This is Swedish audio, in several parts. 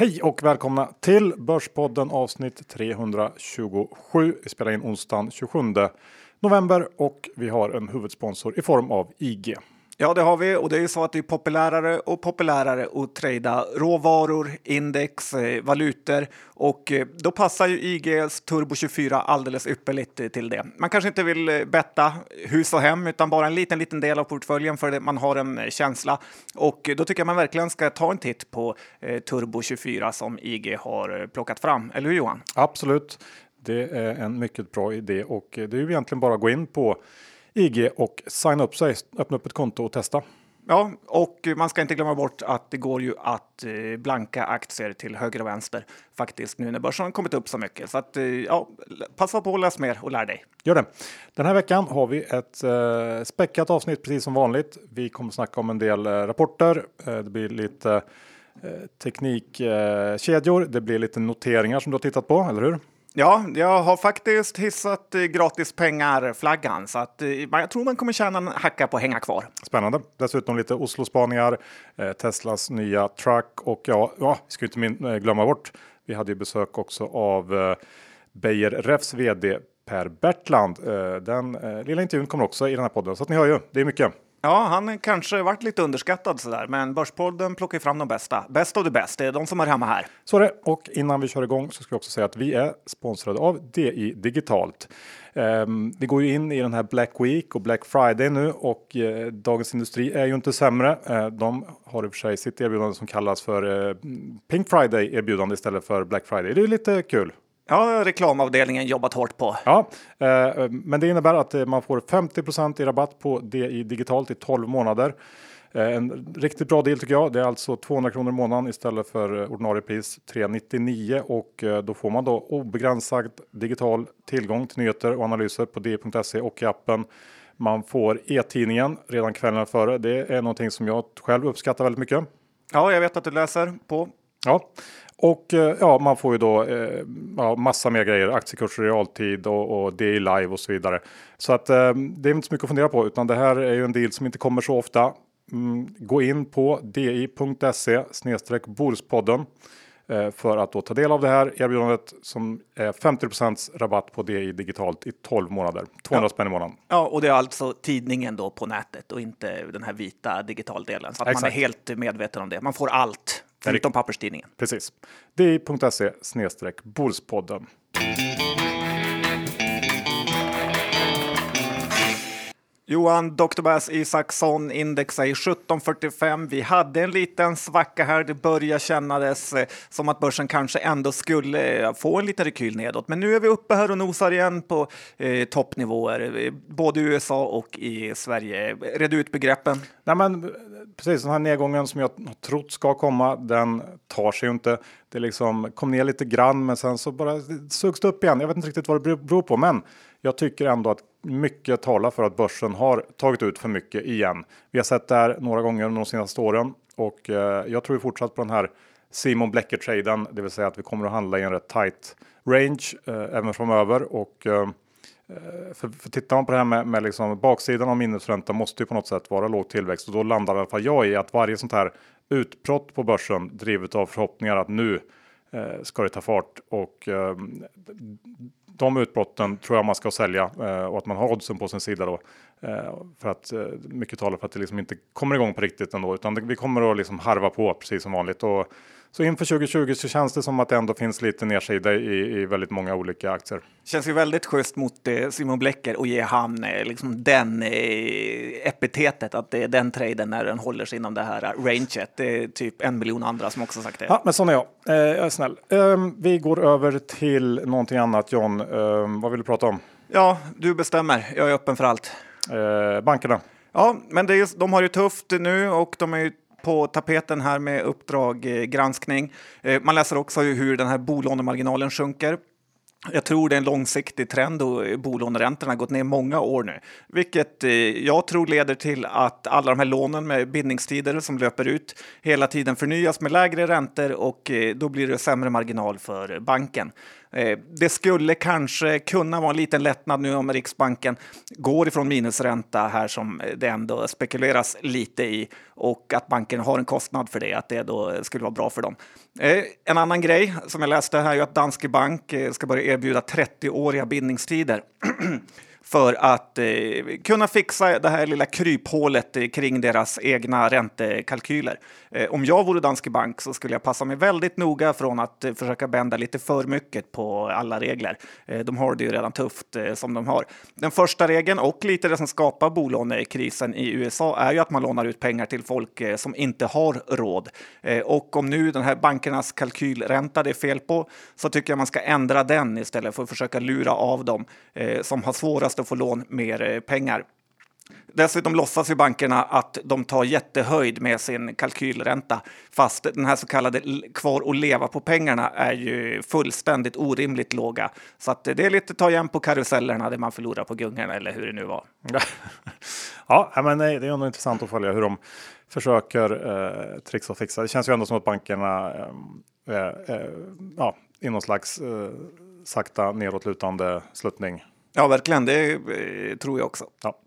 Hej och välkomna till Börspodden avsnitt 327. Vi spelar in onsdagen 27 november och vi har en huvudsponsor i form av IG. Ja, det har vi och det är ju så att det är populärare och populärare att trada råvaror, index, eh, valutor och eh, då passar ju IGs Turbo 24 alldeles ypperligt till det. Man kanske inte vill eh, betta hus och hem utan bara en liten, liten del av portföljen för att man har en känsla och då tycker jag man verkligen ska ta en titt på Turbo 24 som IG har plockat fram. Eller hur Johan? Absolut, det är en mycket bra idé och det är ju egentligen bara att gå in på IG och signa upp sig, öppna upp ett konto och testa. Ja, och man ska inte glömma bort att det går ju att eh, blanka aktier till höger och vänster faktiskt nu när börsen har kommit upp så mycket. Så att eh, ja, passa på att läsa mer och lär dig. Gör det. Den här veckan har vi ett eh, späckat avsnitt precis som vanligt. Vi kommer snacka om en del eh, rapporter. Eh, det blir lite eh, teknikkedjor. det blir lite noteringar som du har tittat på, eller hur? Ja, jag har faktiskt hissat gratis pengar-flaggan så att eh, jag tror man kommer tjäna en hacka på att hänga kvar. Spännande. Dessutom lite Oslo-spaningar, eh, Teslas nya truck och ja, ja vi ska inte eh, glömma bort. Vi hade ju besök också av Beijer Refs vd Per Bertland. Den lilla intervjun kommer också i den här podden så att ni hör ju. Det är mycket. Ja, han kanske varit lite underskattad sådär, men Börspodden plockar fram de bästa. Bäst av det bästa, det är de som är hemma här. Så är det. Och innan vi kör igång så ska vi också säga att vi är sponsrade av DI Digitalt. Um, vi går ju in i den här Black Week och Black Friday nu och uh, Dagens Industri är ju inte sämre. Uh, de har i och för sig sitt erbjudande som kallas för uh, Pink Friday erbjudande istället för Black Friday. Det är lite kul. Ja, reklamavdelningen jobbat hårt på. Ja, eh, men det innebär att eh, man får 50 i rabatt på DI Digitalt i 12 månader. Eh, En riktigt bra deal tycker jag. Det är alltså 200 kronor i månaden istället för eh, ordinarie pris 399 och eh, då får man då obegränsad digital tillgång till nyheter och analyser på di.se och i appen. Man får e-tidningen redan kvällen före. Det är någonting som jag själv uppskattar väldigt mycket. Ja, jag vet att du läser på. Ja, och eh, ja, man får ju då eh, ja, massa mer grejer, aktiekurser i realtid och, och DI live och så vidare. Så att eh, det är inte så mycket att fundera på, utan det här är ju en deal som inte kommer så ofta. Mm, gå in på di.se snedstreck Bordspodden eh, för att då ta del av det här erbjudandet som är 50 rabatt på DI digitalt i 12 månader. 200 spänn i månaden. Ja, och det är alltså tidningen då på nätet och inte den här vita digitaldelen. Så att man Exakt. är helt medveten om det. Man får allt, förutom papperstidningen. Precis. di.se snedstreck Bordspodden. Johan Dr. Bass Isaksson indexar i 1745. Vi hade en liten svacka här. Det började kännas eh, som att börsen kanske ändå skulle eh, få en liten rekyl nedåt. Men nu är vi uppe här och nosar igen på eh, toppnivåer, eh, både i USA och i Sverige. Red ut begreppen. Nej, men precis den här nedgången som jag trott ska komma, den tar sig ju inte. Det liksom kom ner lite grann, men sen så bara sugs det upp igen. Jag vet inte riktigt vad det beror på, men jag tycker ändå att mycket talar för att börsen har tagit ut för mycket igen. Vi har sett det här några gånger under de senaste åren och eh, jag tror fortsatt på den här Simon Blecker-traden, det vill säga att vi kommer att handla i en rätt tight range eh, även framöver och eh, eh för, för tittar man på det här med, med liksom baksidan av minusränta måste ju på något sätt vara låg tillväxt och då landar i alla fall jag i att varje sånt här utbrott på börsen drivet av förhoppningar att nu Eh, ska det ta fart och eh, de utbrotten tror jag man ska sälja eh, och att man har oddsen på sin sida då. Eh, för att eh, mycket talar för att det liksom inte kommer igång på riktigt ändå utan det, vi kommer att liksom harva på precis som vanligt. Och, så inför 2020 så känns det som att det ändå finns lite nedsida i, i väldigt många olika aktier. Känns ju väldigt schysst mot eh, Simon Blecker och ge han eh, liksom den eh, epitetet att det är den traden när den håller sig inom det här ranget. Det är typ en miljon andra som också sagt det. Ja, men sån är jag. Eh, jag är snäll. Ehm, vi går över till någonting annat John. Ehm, vad vill du prata om? Ja, du bestämmer. Jag är öppen för allt. Bankerna. Ja, men det är, de har ju tufft nu och de är ju på tapeten här med Uppdrag eh, granskning. Eh, man läser också hur den här bolånemarginalen sjunker. Jag tror det är en långsiktig trend och eh, bolåneräntorna har gått ner många år nu, vilket jag tror leder till att alla de här lånen med bindningstider som löper ut hela tiden förnyas med lägre räntor och då blir det sämre marginal för banken. Eh, det skulle kanske kunna vara en liten lättnad nu om Riksbanken går ifrån minusränta här som det ändå spekuleras lite i och att banken har en kostnad för det, att det då skulle vara bra för dem. Eh, en annan grej som jag läste här är att Danske Bank eh, ska börja erbjuda 30-åriga bindningstider. för att eh, kunna fixa det här lilla kryphålet eh, kring deras egna räntekalkyler. Eh, om jag vore Danske Bank så skulle jag passa mig väldigt noga från att eh, försöka bända lite för mycket på alla regler. Eh, de har det ju redan tufft eh, som de har. Den första regeln och lite det som skapar bolånekrisen i USA är ju att man lånar ut pengar till folk eh, som inte har råd. Eh, och om nu den här bankernas kalkylränta det är fel på så tycker jag man ska ändra den istället för att försöka lura av dem eh, som har svårast att få lån mer eh, pengar. Dessutom låtsas ju bankerna att de tar jättehöjd med sin kalkylränta fast den här så kallade kvar och leva på pengarna är ju fullständigt orimligt låga. Så att det är lite ta igen på karusellerna där man förlorar på gungorna eller hur det nu var. ja, men det är ändå intressant att följa hur de försöker eh, trixa och fixa. Det känns ju ändå som att bankerna eh, eh, eh ja, i någon slags eh, sakta nedåtlutande sluttning Ja, verkligen. Det eh, tror jag också. Ja.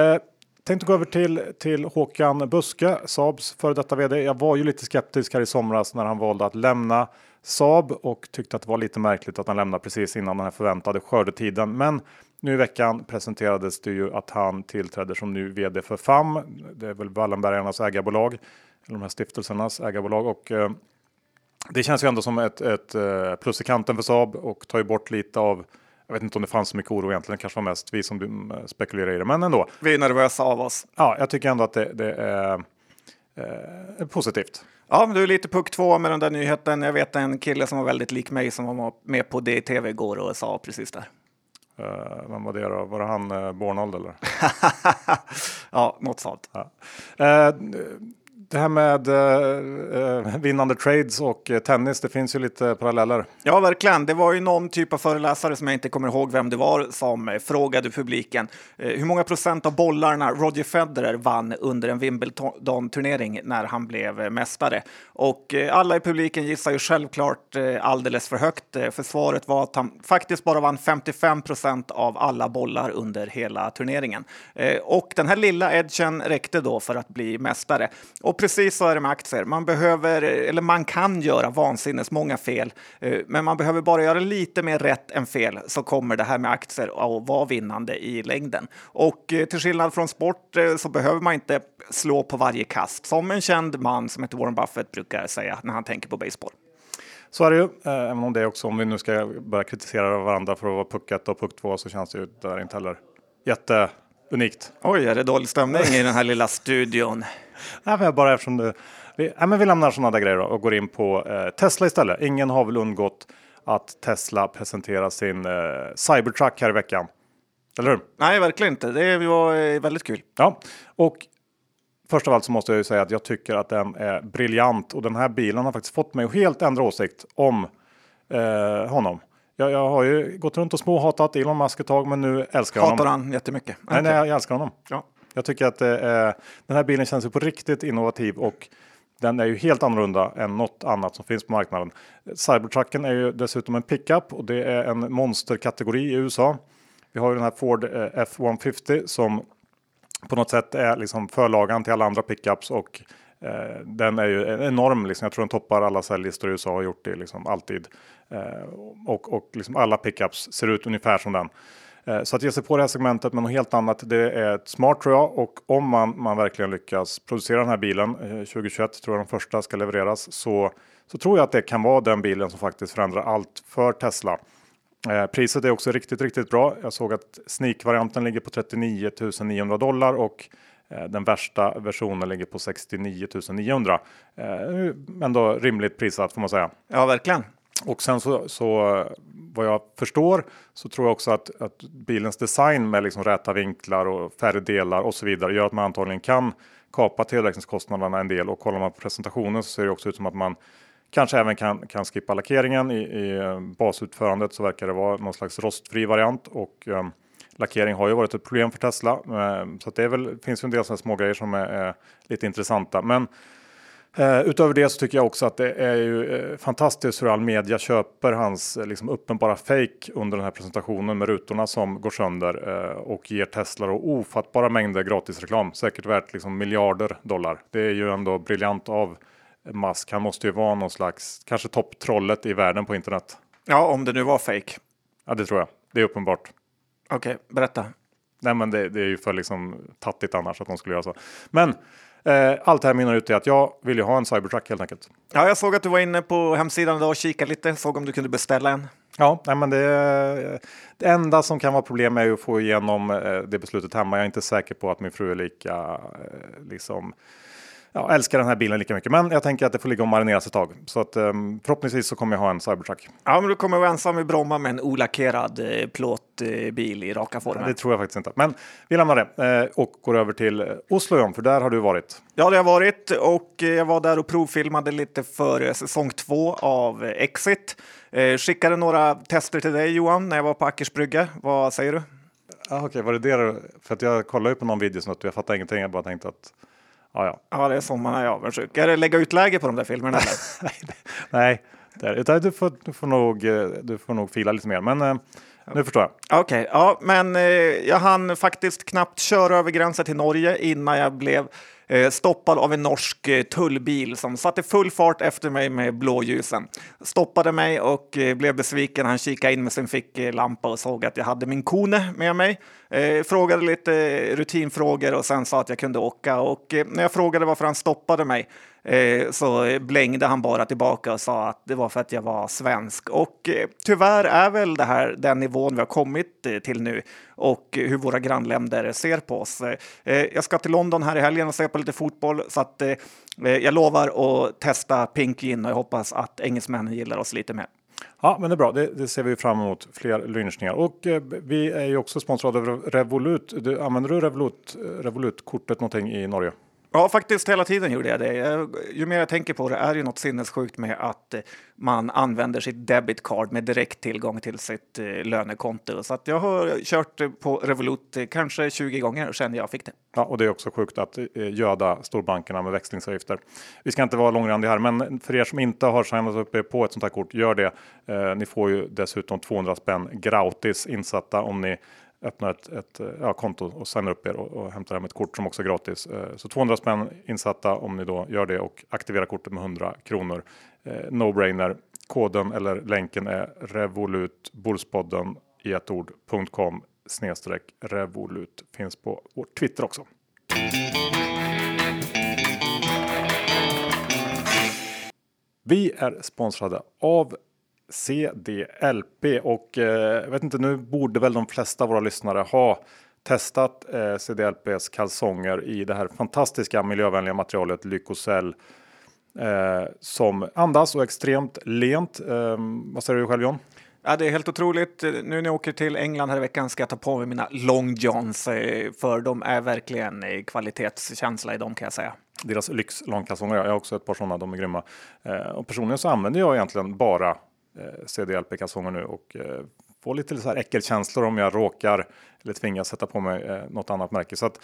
Eh, tänkte gå över till, till Håkan Buske, Saabs före detta vd. Jag var ju lite skeptisk här i somras när han valde att lämna Saab och tyckte att det var lite märkligt att han lämnade precis innan den här förväntade skördetiden. Men nu i veckan presenterades det ju att han tillträder som ny vd för FAM. Det är väl Wallenbergarnas ägarbolag, eller de här stiftelsernas ägarbolag och eh, det känns ju ändå som ett, ett eh, plus i kanten för Saab och tar ju bort lite av jag vet inte om det fanns så mycket oro egentligen, det kanske var mest vi som mm, spekulerar i det, men ändå. Vi är nervösa av oss. Ja, jag tycker ändå att det, det är eh, positivt. Ja, du är lite puck två med den där nyheten. Jag vet en kille som var väldigt lik mig som var med på DTV igår och sa precis där. Uh, vem var det då? Var det han uh, Bornold eller? ja, något sånt. Ja. Uh, det här med eh, eh vinnande trades och eh, tennis, det finns ju lite paralleller. Ja, verkligen. Det var ju någon typ av föreläsare som jag inte kommer ihåg vem det var som eh, frågade publiken eh, hur många procent av bollarna Roger Federer vann under en Wimbledon-turnering när han blev mästare. Och alla i publiken gissar ju självklart alldeles för högt, för svaret var att han faktiskt bara vann 55 procent av alla bollar under hela turneringen. Och den här lilla edgen räckte då för att bli mästare. Och precis så är det med aktier. Man behöver, eller man kan göra vansinnes många fel, eh, men man behöver bara göra lite mer rätt än fel så kommer det här med aktier att vara vinnande i längden. Och eh, till skillnad från sport eh, så behöver man inte slå på varje kast, som en känd man som heter Warren Buffett brukar säga när han tänker på baseball. Så är det ju, även om det också, om vi nu ska börja kritisera varandra för att vara puck 1 och puck 2 så känns det ju där inte heller jätteunikt. Oj, är det dålig stämning i den här lilla studion? Nej, bara eftersom du, vi, nej, men vi lämnar sådana där grejer och går in på eh, Tesla istället. Ingen har väl undgått att Tesla presenterar sin eh, Cybertruck här i veckan. Eller hur? Nej, verkligen inte. Det var eh, väldigt kul. Ja, och först av allt så måste jag ju säga att jag tycker att den är briljant och den här bilen har faktiskt fått mig att helt ändra åsikt om eh, honom. Jag, jag, har ju gått runt och småhatat Elon Musk ett tag, men nu älskar jag honom. Hatar han jättemycket? Nej, nej, jag älskar honom. Ja. Jag tycker att eh, den här bilen känns ju på riktigt innovativ och den är ju helt annorlunda än något annat som finns på marknaden. Cybertrucken är ju dessutom en pickup och det är en monsterkategori i USA. Vi har ju den här Ford eh, F150 som på något sätt är liksom förlagan till alla andra pickups och eh, den är ju enorm. Liksom. Jag tror den toppar alla säljlistor i USA och har gjort det liksom alltid. Eh, och och liksom alla pickups ser ut ungefär som den. Eh, så att ge sig på det här segmentet med något helt annat, det är smart tror jag. Och om man, man verkligen lyckas producera den här bilen, eh, 2021 tror jag de första ska levereras, så, så tror jag att det kan vara den bilen som faktiskt förändrar allt för Tesla. Eh, priset är också riktigt, riktigt bra. Jag såg att sneak-varianten ligger på 39 900 dollar och eh, den värsta versionen ligger på 69 900. Eh, ändå rimligt prissatt får man säga. Ja, verkligen. Och sen så, så vad jag förstår så tror jag också att, att bilens design med liksom räta vinklar och färre delar och så vidare gör att man antagligen kan kapa tillverkningskostnaderna en del och kollar man på presentationen så ser det också ut som att man kanske även kan, kan skippa lackeringen i, i eh, basutförandet så verkar det vara någon slags rostfri variant och eh, lackering har ju varit ett problem för Tesla. Eh, så det är väl, finns ju en del små grejer som är, är lite intressanta. Men Eh, utöver det så tycker jag också att det är ju eh, fantastiskt hur all media köper hans eh, liksom, uppenbara fake under den här presentationen med rutorna som går sönder och ger Tesla och ofattbara mängder gratisreklam. Säkert värt liksom, miljarder dollar. Det är ju ändå briljant av Musk. Han måste ju vara någon slags, kanske topptrollet i världen på internet. Ja, om det nu var fake. Ja, det tror jag. Det är uppenbart. Okej, berätta. Nej, men det, det är ju för liksom tattigt annars att de skulle göra så. Men allt det här mynnar ut i att jag vill ju ha en Cybertruck helt enkelt. Ja, jag såg att du var inne på hemsidan idag och kikade lite. Såg om du kunde beställa en. Ja, nej, men det, det enda som kan vara problem är att få igenom eh, det beslutet hemma. Jag är inte säker på att min fru är lika eh, liksom ja, älskar den här bilen lika mycket. Men jag tänker att det får ligga och marineras ett tag. Så att um, förhoppningsvis så kommer jag ha en Cybertruck. Ja, men du kommer vara ensam i Bromma med en olackerad eh, plåtbil i raka former. Ja, det tror jag faktiskt inte. Men vi lämnar det eh, och går över till Oslo igen, för där har du varit. Ja, det har varit och jag var där och provfilmade lite för säsong två av Exit. Eh, skickade några tester till dig Johan när jag var på Ackersbrygge. Vad säger du? Ah, Okej, okay. var det det? För att jag kollade ju på någon video och jag fattade ingenting. Jag bara tänkte att Ja, ja. ja, det är så man är avundsjuk. Är det lägga ut läge på de där filmerna? Nej, det, du, får, du, får nog, eh, du får nog fila lite mer. Men eh, nu förstår jag. Okej, okay, ja, men eh, jag hann faktiskt knappt köra över gränsen till Norge innan jag blev Eh, stoppad av en norsk eh, tullbil som satte full fart efter mig med blåljusen. Stoppade mig och eh, blev besviken. Han kikade in med sin ficklampa och såg att jag hade min kone med mig. Frågade lite rutinfrågor och sen sa att jag kunde åka. Och när jag frågade varför han stoppade mig så blängde han bara tillbaka och sa att det var för att jag var svensk. Och tyvärr är väl det här den nivån vi har kommit till nu och hur våra grannländer ser på oss. Eh, jag ska till London här i helgen och se på lite fotboll så att eh, jag lovar att testa Pink Gin och jag hoppas att engelsmännen gillar oss lite mer. Ja, men det är bra. Det, det, ser vi fram emot. Fler lynchningar. Och eh, vi är ju också sponsrade av Revolut. Du, använder du Revolut, eh, Revolut-kortet någonting i Norge? Ja, faktiskt hela tiden gjorde jag det. Ju mer jag tänker på det är det något sinnessjukt med att eh, man använder sitt debit card med direkt tillgång till sitt eh, lönekonto. Så att jag har kört på Revolut eh, kanske 20 gånger sedan jag fick det. Ja, och det är också sjukt att eh, göda storbankerna med växlingsavgifter. Vi ska inte vara långrandiga här, men för er som inte har signat upp er på ett sånt här kort, gör det. Ni får ju dessutom 200 spänn gratis insatta om ni öppnar ett, ett eh, ja, konto och signar upp er och, och hämtar hem ett kort som också är gratis. Eh, så 200 spänn insatta om ni då gör det och aktiverar kortet med 100 kronor. Eh, no-brainer. Koden eller länken är revolutbolspodden i ett ord.com snedstreck revolut. Finns på vår Twitter också. Vi är sponsrade av CDLP och eh, jag vet inte, nu borde väl de flesta av våra lyssnare ha testat eh, CDLPs kalsonger i det här fantastiska miljövänliga materialet Lycocell eh, som andas och extremt lent. Eh, vad säger du själv John? Ja, det är helt otroligt. Nu när jag åker till England här i veckan ska jag ta på mig mina long johns för de är verkligen kvalitetskänsla i dem kan jag säga. Deras lyx långkalsonger, jag har också ett par sådana, de är grymma. och personligen så använder jag egentligen bara eh, CDLP-kalsonger nu och eh, får lite så här äckelkänslor om jag råkar eller tvingas sätta på mig eh, något annat märke. Så att,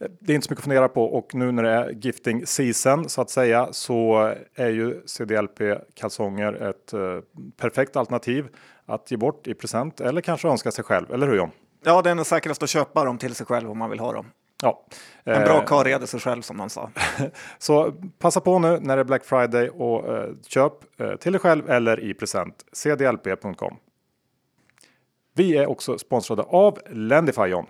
eh, det är inte så mycket att fundera på och nu när det är gifting season så att säga så är ju CDLP-kalsonger ett eh, perfekt alternativ att ge bort i present eller kanske önska sig själv, eller hur John? Ja, det är nog säkrast att köpa dem till sig själv om man vill ha dem. Ja. En bra eh, karl reder sig själv som man sa. så passa på nu när det är Black Friday och uh, köp uh, till dig själv eller i present. cdlp.com. Vi är också sponsrade av Lendify John.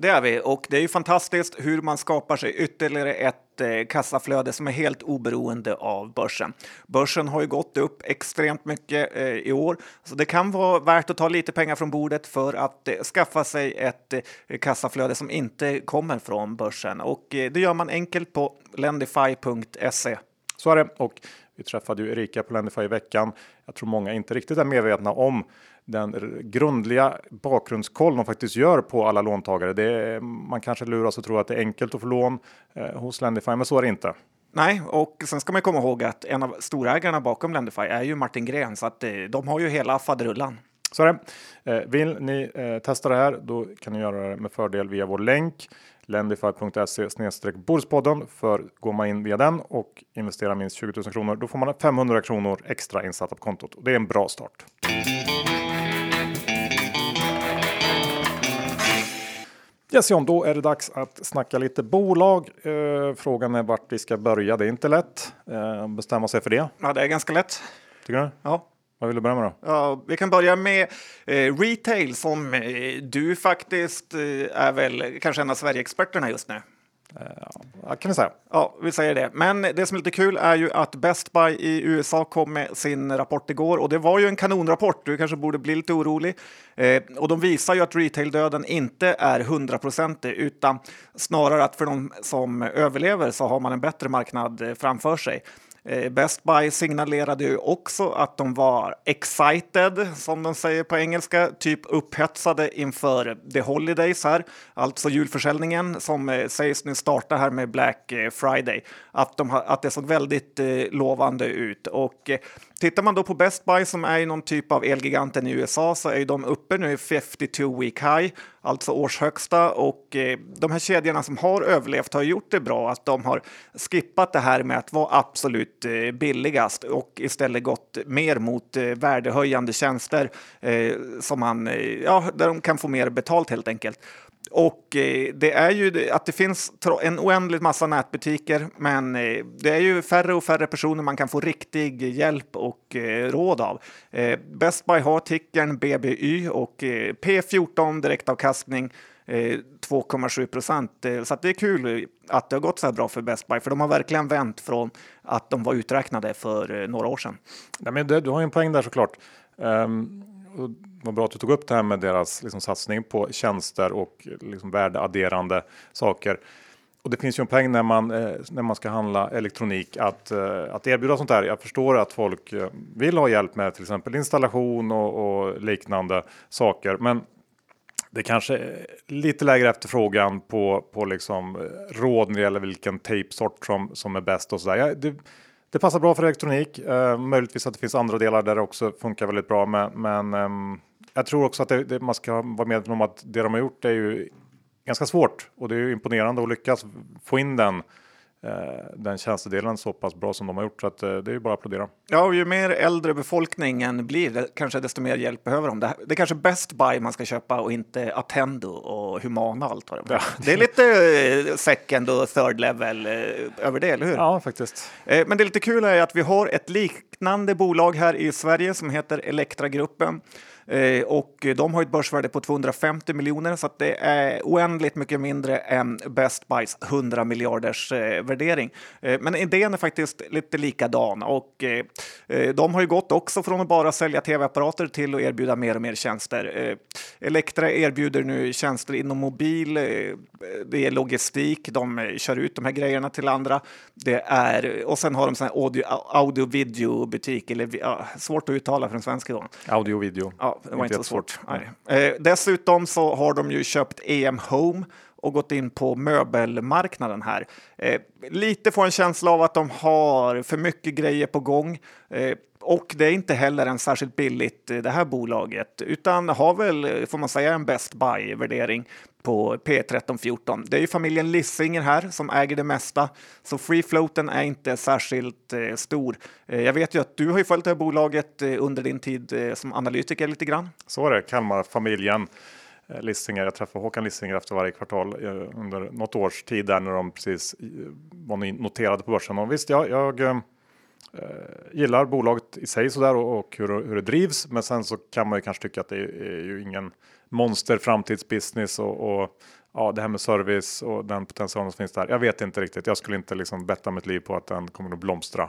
Det är vi och det är ju fantastiskt hur man skapar sig ytterligare ett eh, kassaflöde som är helt oberoende av börsen. Börsen har ju gått upp extremt mycket eh, i år, så det kan vara värt att ta lite pengar från bordet för att eh, skaffa sig ett eh, kassaflöde som inte kommer från börsen och eh, det gör man enkelt på lendify.se. Så är det och vi träffade ju Erika på Lendify i veckan. Jag tror många inte riktigt är medvetna om den grundliga bakgrundskoll de faktiskt gör på alla låntagare. Det är, man kanske luras och tror att det är enkelt att få lån eh, hos Lendify, men så är det inte. Nej, och sen ska man komma ihåg att en av storägarna bakom Lendify är ju Martin Gren, så att eh, de har ju hela faderullan. Så det. Eh, vill ni eh, testa det här, då kan ni göra det med fördel via vår länk lendify.se Bordspodden för går man in via den och investerar minst 20 000 kronor, då får man 500 kronor extra insatta på kontot och det är en bra start. Yes, John, då är det dags att snacka lite bolag. Eh, frågan är vart vi ska börja. Det är inte lätt eh, bestämma sig för det. Ja, det är ganska lätt. Tycker du? Ja. Vad vill du börja med då? Ja, vi kan börja med eh, retail som eh, du faktiskt eh, är väl kanske en av Sverige-experterna just nu. Ja, kan vi säga. Ja, vi säger det. Men det som är lite kul är ju att Best Buy i USA kom med sin rapport igår och det var ju en kanonrapport. Du kanske borde bli lite orolig. Eh, och de visar ju att retail-döden inte är hundraprocentig utan snarare att för de som överlever så har man en bättre marknad eh, framför sig. Eh, Best Buy signalerade ju också att de var excited, som de säger på engelska, typ upphetsade inför the holidays här, alltså julförsäljningen som eh, sägs nu starta här med Black eh, Friday. Att, de, att det såg väldigt lovande ut och Tittar man då på Best Buy som är någon typ av Elgiganten i USA så är de uppe nu i 52 week high, alltså årshögsta och eh, de här kedjorna som har överlevt har gjort det bra att de har skippat det här med att vara absolut eh, billigast och istället gått mer mot eh, värdehöjande tjänster eh, som man, eh, ja, där de kan få mer betalt helt enkelt. Och eh, det är ju att det finns en oändlig massa nätbutiker, men eh, det är ju färre och färre personer man kan få riktig hjälp och eh, råd av. Eh, Best Buy har tickern BBY och eh, P14 direktavkastning eh, 2,7 procent. Så det är kul att det har gått så här bra för Best Buy, för de har verkligen vänt från att de var uträknade för några år sedan. Ja, men du, du har en poäng där såklart. Um, vad bra att du tog upp det här med deras liksom, satsning på tjänster och liksom, värdeadderande saker. Och det finns ju en poäng när man, eh, när man ska handla elektronik att, eh, att erbjuda sånt här. Jag förstår att folk eh, vill ha hjälp med till exempel installation och, och liknande saker. Men det kanske är lite lägre efterfrågan på, på liksom råd när det gäller vilken tejpsort som, som är bäst och sådär. Jag, det, det passar bra för elektronik. Eh, möjligtvis att det finns andra delar där det också funkar väldigt bra. Men, men eh, jag tror också att det, det, man ska vara medveten om att det de har gjort är ju ganska svårt och det är ju imponerande att lyckas få in den den tjänstedelen så pass bra som de har gjort. Så att, eh, det är ju bara att applådera. Ja, och ju mer äldre befolkningen blir, kanske desto mer hjälp behöver de. Det, är kanske Best Buy man ska köpa och inte Attendo och Humana och allt vad det, ja. det är lite eh, second och third level över det, eller hur? Ja, faktiskt. Men det är lite kul är att vi har ett liknande bolag här i Sverige som heter Elektragruppen Eh, och de har ett börsvärde på 250 miljoner så att det är oändligt mycket mindre än Best Buys 100 miljarders eh, värdering. Eh, men idén är faktiskt lite likadan och de har ju gått också från att bara sälja tv-apparater till att erbjuda mer och mer tjänster. Elektra erbjuder nu tjänster inom mobil, det är logistik, de kör ut de här grejerna till andra. Det är, och sen har de sån audio, audio video butik, eller ja, svårt att uttala för en svensk idag. Audio video. Ja, det var inte, så svårt. Eh, dessutom så har de ju köpt EM Home och gått in på möbelmarknaden här. Eh, lite får en känsla av att de har för mycket grejer på gång. Eh, och det är inte heller en särskilt billigt eh, det här bolaget utan har väl, eh, får man säga, en Best Buy-värdering på P1314. Det är ju familjen Lissinger här som äger det mesta, så free floaten är inte särskilt eh, stor. Eh, jag vet ju att du har ju följt det här bolaget eh, under din tid eh, som analytiker lite grann. Så är det, Kalmarfamiljen. Eh, Lissinger. Jag träffar Håkan Lissinger efter varje kvartal eh, under något års tid där när de precis var noterade på börsen. Och visst, jag, jag eh, gillar bolaget i sig sådär och, och hur, hur det drivs. Men sen så kan man ju kanske tycka att det är, är ju ingen monster framtidsbusiness och, och ja, det här med service och den potentialen som finns där. Jag vet inte riktigt. Jag skulle inte liksom betta mitt liv på att den kommer att blomstra.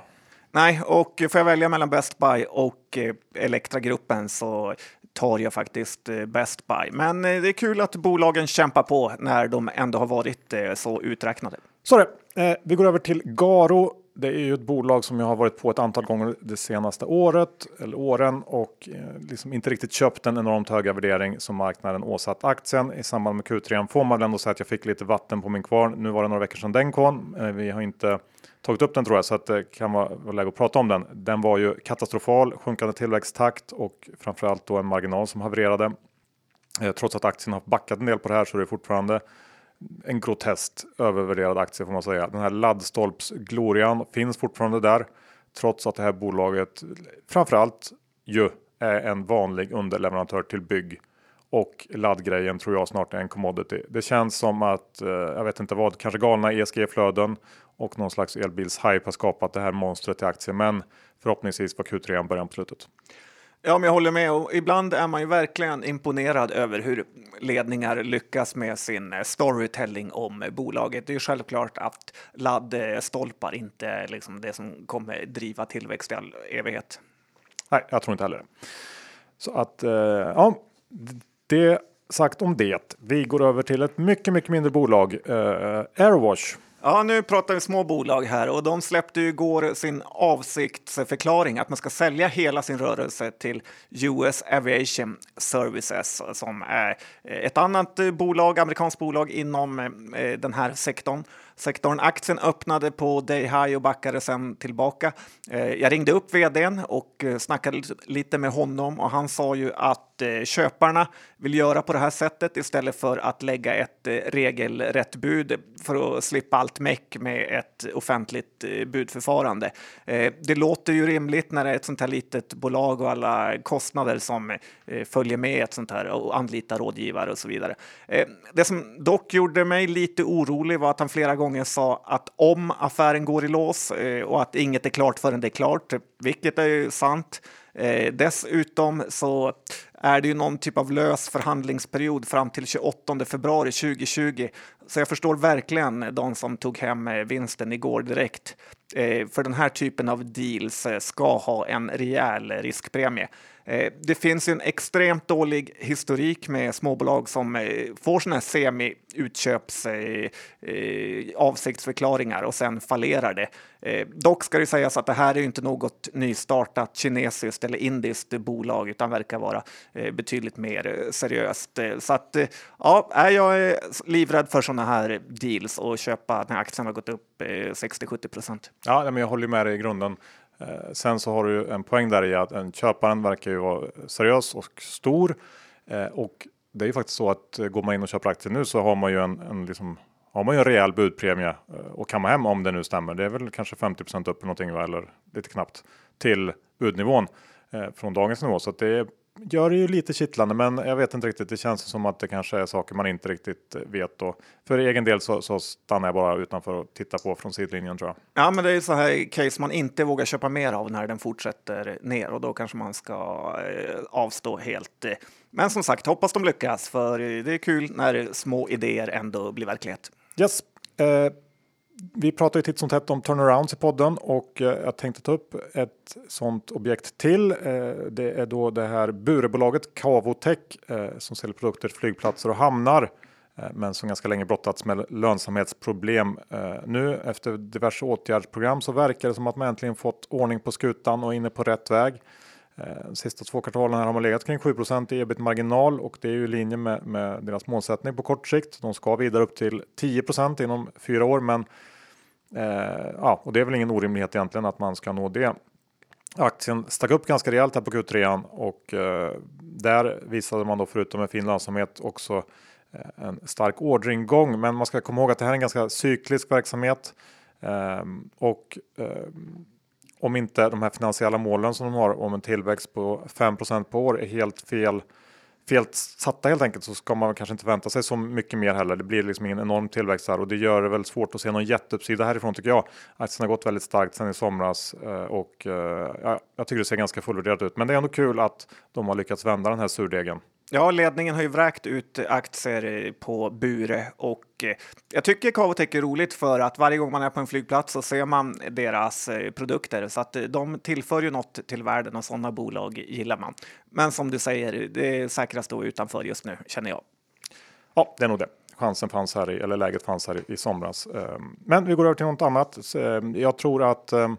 Nej, och får jag välja mellan Best Buy och eh, Elektragruppen så tar jag faktiskt eh, Best Buy. Men eh, det är kul att bolagen kämpar på när de ändå har varit så uträknade. Så det. Vi går över till Garo det är ju ett bolag som jag har varit på ett antal gånger det senaste året eller åren och eh, liksom inte riktigt köpt den enormt höga värdering som marknaden åsatt aktien. I samband med Q3 får man väl ändå säga att jag fick lite vatten på min kvarn. Nu var det några veckor sedan den kom. Eh, vi har inte tagit upp den tror jag så att det kan vara läge att prata om den. Den var ju katastrofal, sjunkande tillväxttakt och framförallt då en marginal som havererade. Eh, trots att aktien har backat en del på det här så är det fortfarande en groteskt övervärderad aktie får man säga. Den här laddstolpsglorian finns fortfarande där trots att det här bolaget framförallt ju är en vanlig underleverantör till bygg och laddgrejen tror jag snart är en commodity. Det känns som att, eh, jag vet inte vad, kanske galna ESG-flöden och någon slags elbils-hype har skapat det här monstret i aktier. Men förhoppningsvis var Q3 början på slutet. Ja, men jag håller med. Och ibland är man ju verkligen imponerad över hur ledningar lyckas med sin eh, storytelling om bolaget. Det är ju självklart att laddstolpar inte är liksom det som kommer driva tillväxt i all evighet. Nej, jag tror inte heller det. Så att, eh, ja, det sagt om det. Vi går över till ett mycket, mycket mindre bolag, eh, Airwash. Ja, nu pratar vi små bolag här och de släppte ju igår sin avsiktsförklaring att man ska sälja hela sin rörelse till US Aviation Services som är ett annat bolag, amerikanskt bolag inom eh, den här sektorn sektorn. Aktien öppnade på day high och backade sen tillbaka. Eh, jag ringde upp vdn och eh, snackade lite med honom och han sa ju att eh, köparna vill göra på det här sättet istället för att lägga ett regelrätt bud för att slippa allt meck med ett offentligt budförfarande. Det låter ju rimligt när det är ett sånt här litet bolag och alla kostnader som följer med ett sånt här och anlita rådgivare och så vidare. Det som dock gjorde mig lite orolig var att han flera gånger gången sa att om affären går i lås eh, och att inget är klart förrän det är klart, vilket är ju sant. Eh, dessutom så är det ju någon typ av lös förhandlingsperiod fram till 28 februari 2020. Så jag förstår verkligen de som tog hem eh, vinsten igår direkt. För den här typen av deals ska ha en rejäl riskpremie. Eh, det finns en extremt dålig historik med småbolag som eh, får såna här semi-utköps eh, avsiktsförklaringar och sen fallerar det. Dock ska det sägas att det här är inte något nystartat kinesiskt eller indiskt bolag utan verkar vara betydligt mer seriöst. Så att ja, jag är livrädd för sådana här deals och köpa när aktien har gått upp 60-70 procent. Ja, men jag håller med dig i grunden. Eh, sen så har du en poäng där i att en köparen verkar ju vara seriös och stor. Eh, och det är ju faktiskt så att eh, går man in och köper aktier nu så har man ju en, en liksom, har man ju en rejäl budpremie och kamma hem om det nu stämmer. Det är väl kanske 50% upp någonting eller lite knappt till budnivån från dagens nivå. Så att det gör det ju lite kittlande, men jag vet inte riktigt. Det känns som att det kanske är saker man inte riktigt vet. Och för egen del så, så stannar jag bara utanför och tittar på från sidlinjen tror jag. Ja, men det är så här case man inte vågar köpa mer av när den fortsätter ner och då kanske man ska eh, avstå helt. Men som sagt, hoppas de lyckas, för det är kul när små idéer ändå blir verklighet. Yes. Eh vi pratar ju titt som tätt om turnarounds i podden och eh, jag tänkte ta upp ett sådant objekt till. Eh, det är då det här burebolaget Cavotech eh, som säljer produkter till flygplatser och hamnar men som ganska länge brottats med lönsamhetsproblem. Nu efter diverse åtgärdsprogram så verkar det som att man äntligen fått ordning på skutan och är inne på rätt väg. De sista två kvartalen här har man legat kring 7 i ebit marginal och det är ju i linje med, med, deras målsättning på kort sikt. De ska vidare upp till 10% inom fyra år, men Eh, ja, och det är väl ingen orimlighet egentligen att man ska nå det. Aktien stack upp ganska rejält här på Q3 och eh, där visade man då förutom en fin lönsamhet också eh, en stark orderingång. Men man ska komma ihåg att det här är en ganska cyklisk verksamhet eh, och eh, om inte de här finansiella målen som de har om en tillväxt på 5% på år är helt fel fel satta helt enkelt så ska man kanske inte vänta sig så mycket mer heller. Det blir liksom ingen enorm tillväxt här och det gör det väldigt svårt att se någon jätteuppsida härifrån tycker jag. Aktien har gått väldigt starkt sedan i somras eh, och eh, ja, jag tycker det ser ganska fullvärderat ut. Men det är ändå kul att de har lyckats vända den här surdegen. Ja, ledningen har ju vräkt ut aktier på Bure och eh, jag tycker Cavotec är roligt för att varje gång man är på en flygplats så ser man deras eh, produkter så att eh, de tillför ju något till världen och sådana bolag gillar man. Men som du säger, det är säkrast då utanför just nu känner jag. Ja, det är nog det. chansen fanns här, i, eller läget fanns här i, i somras. Ehm, men vi går över till något annat. Ehm, jag tror att ehm,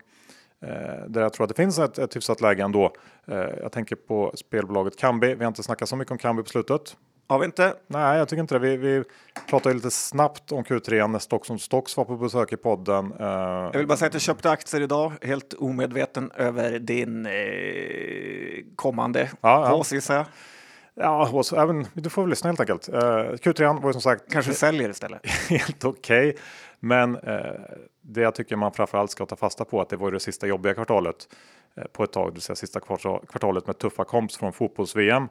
där jag tror att det finns ett, ett hyfsat läge ändå. Jag tänker på spelbolaget Kambi. Vi har inte snackat så mycket om Kambi på slutet. Har vi inte? Nej, jag tycker inte det. Vi, vi pratade lite snabbt om Q3 när Stocks on Stocks var på besök i podden. Uh, jag vill bara säga att jag köpte aktier idag, helt omedveten över din eh, kommande ja, hås, gissar jag. Ja, hås, även, du får väl lyssna helt enkelt. Uh, Q3 var ju som sagt... Kanske säljer istället. helt okej. Okay. Men eh, det jag tycker man framförallt ska ta fasta på att det var det sista jobbiga kvartalet eh, på ett tag, det vill säga sista kvartalet med tuffa komps från fotbolls-VM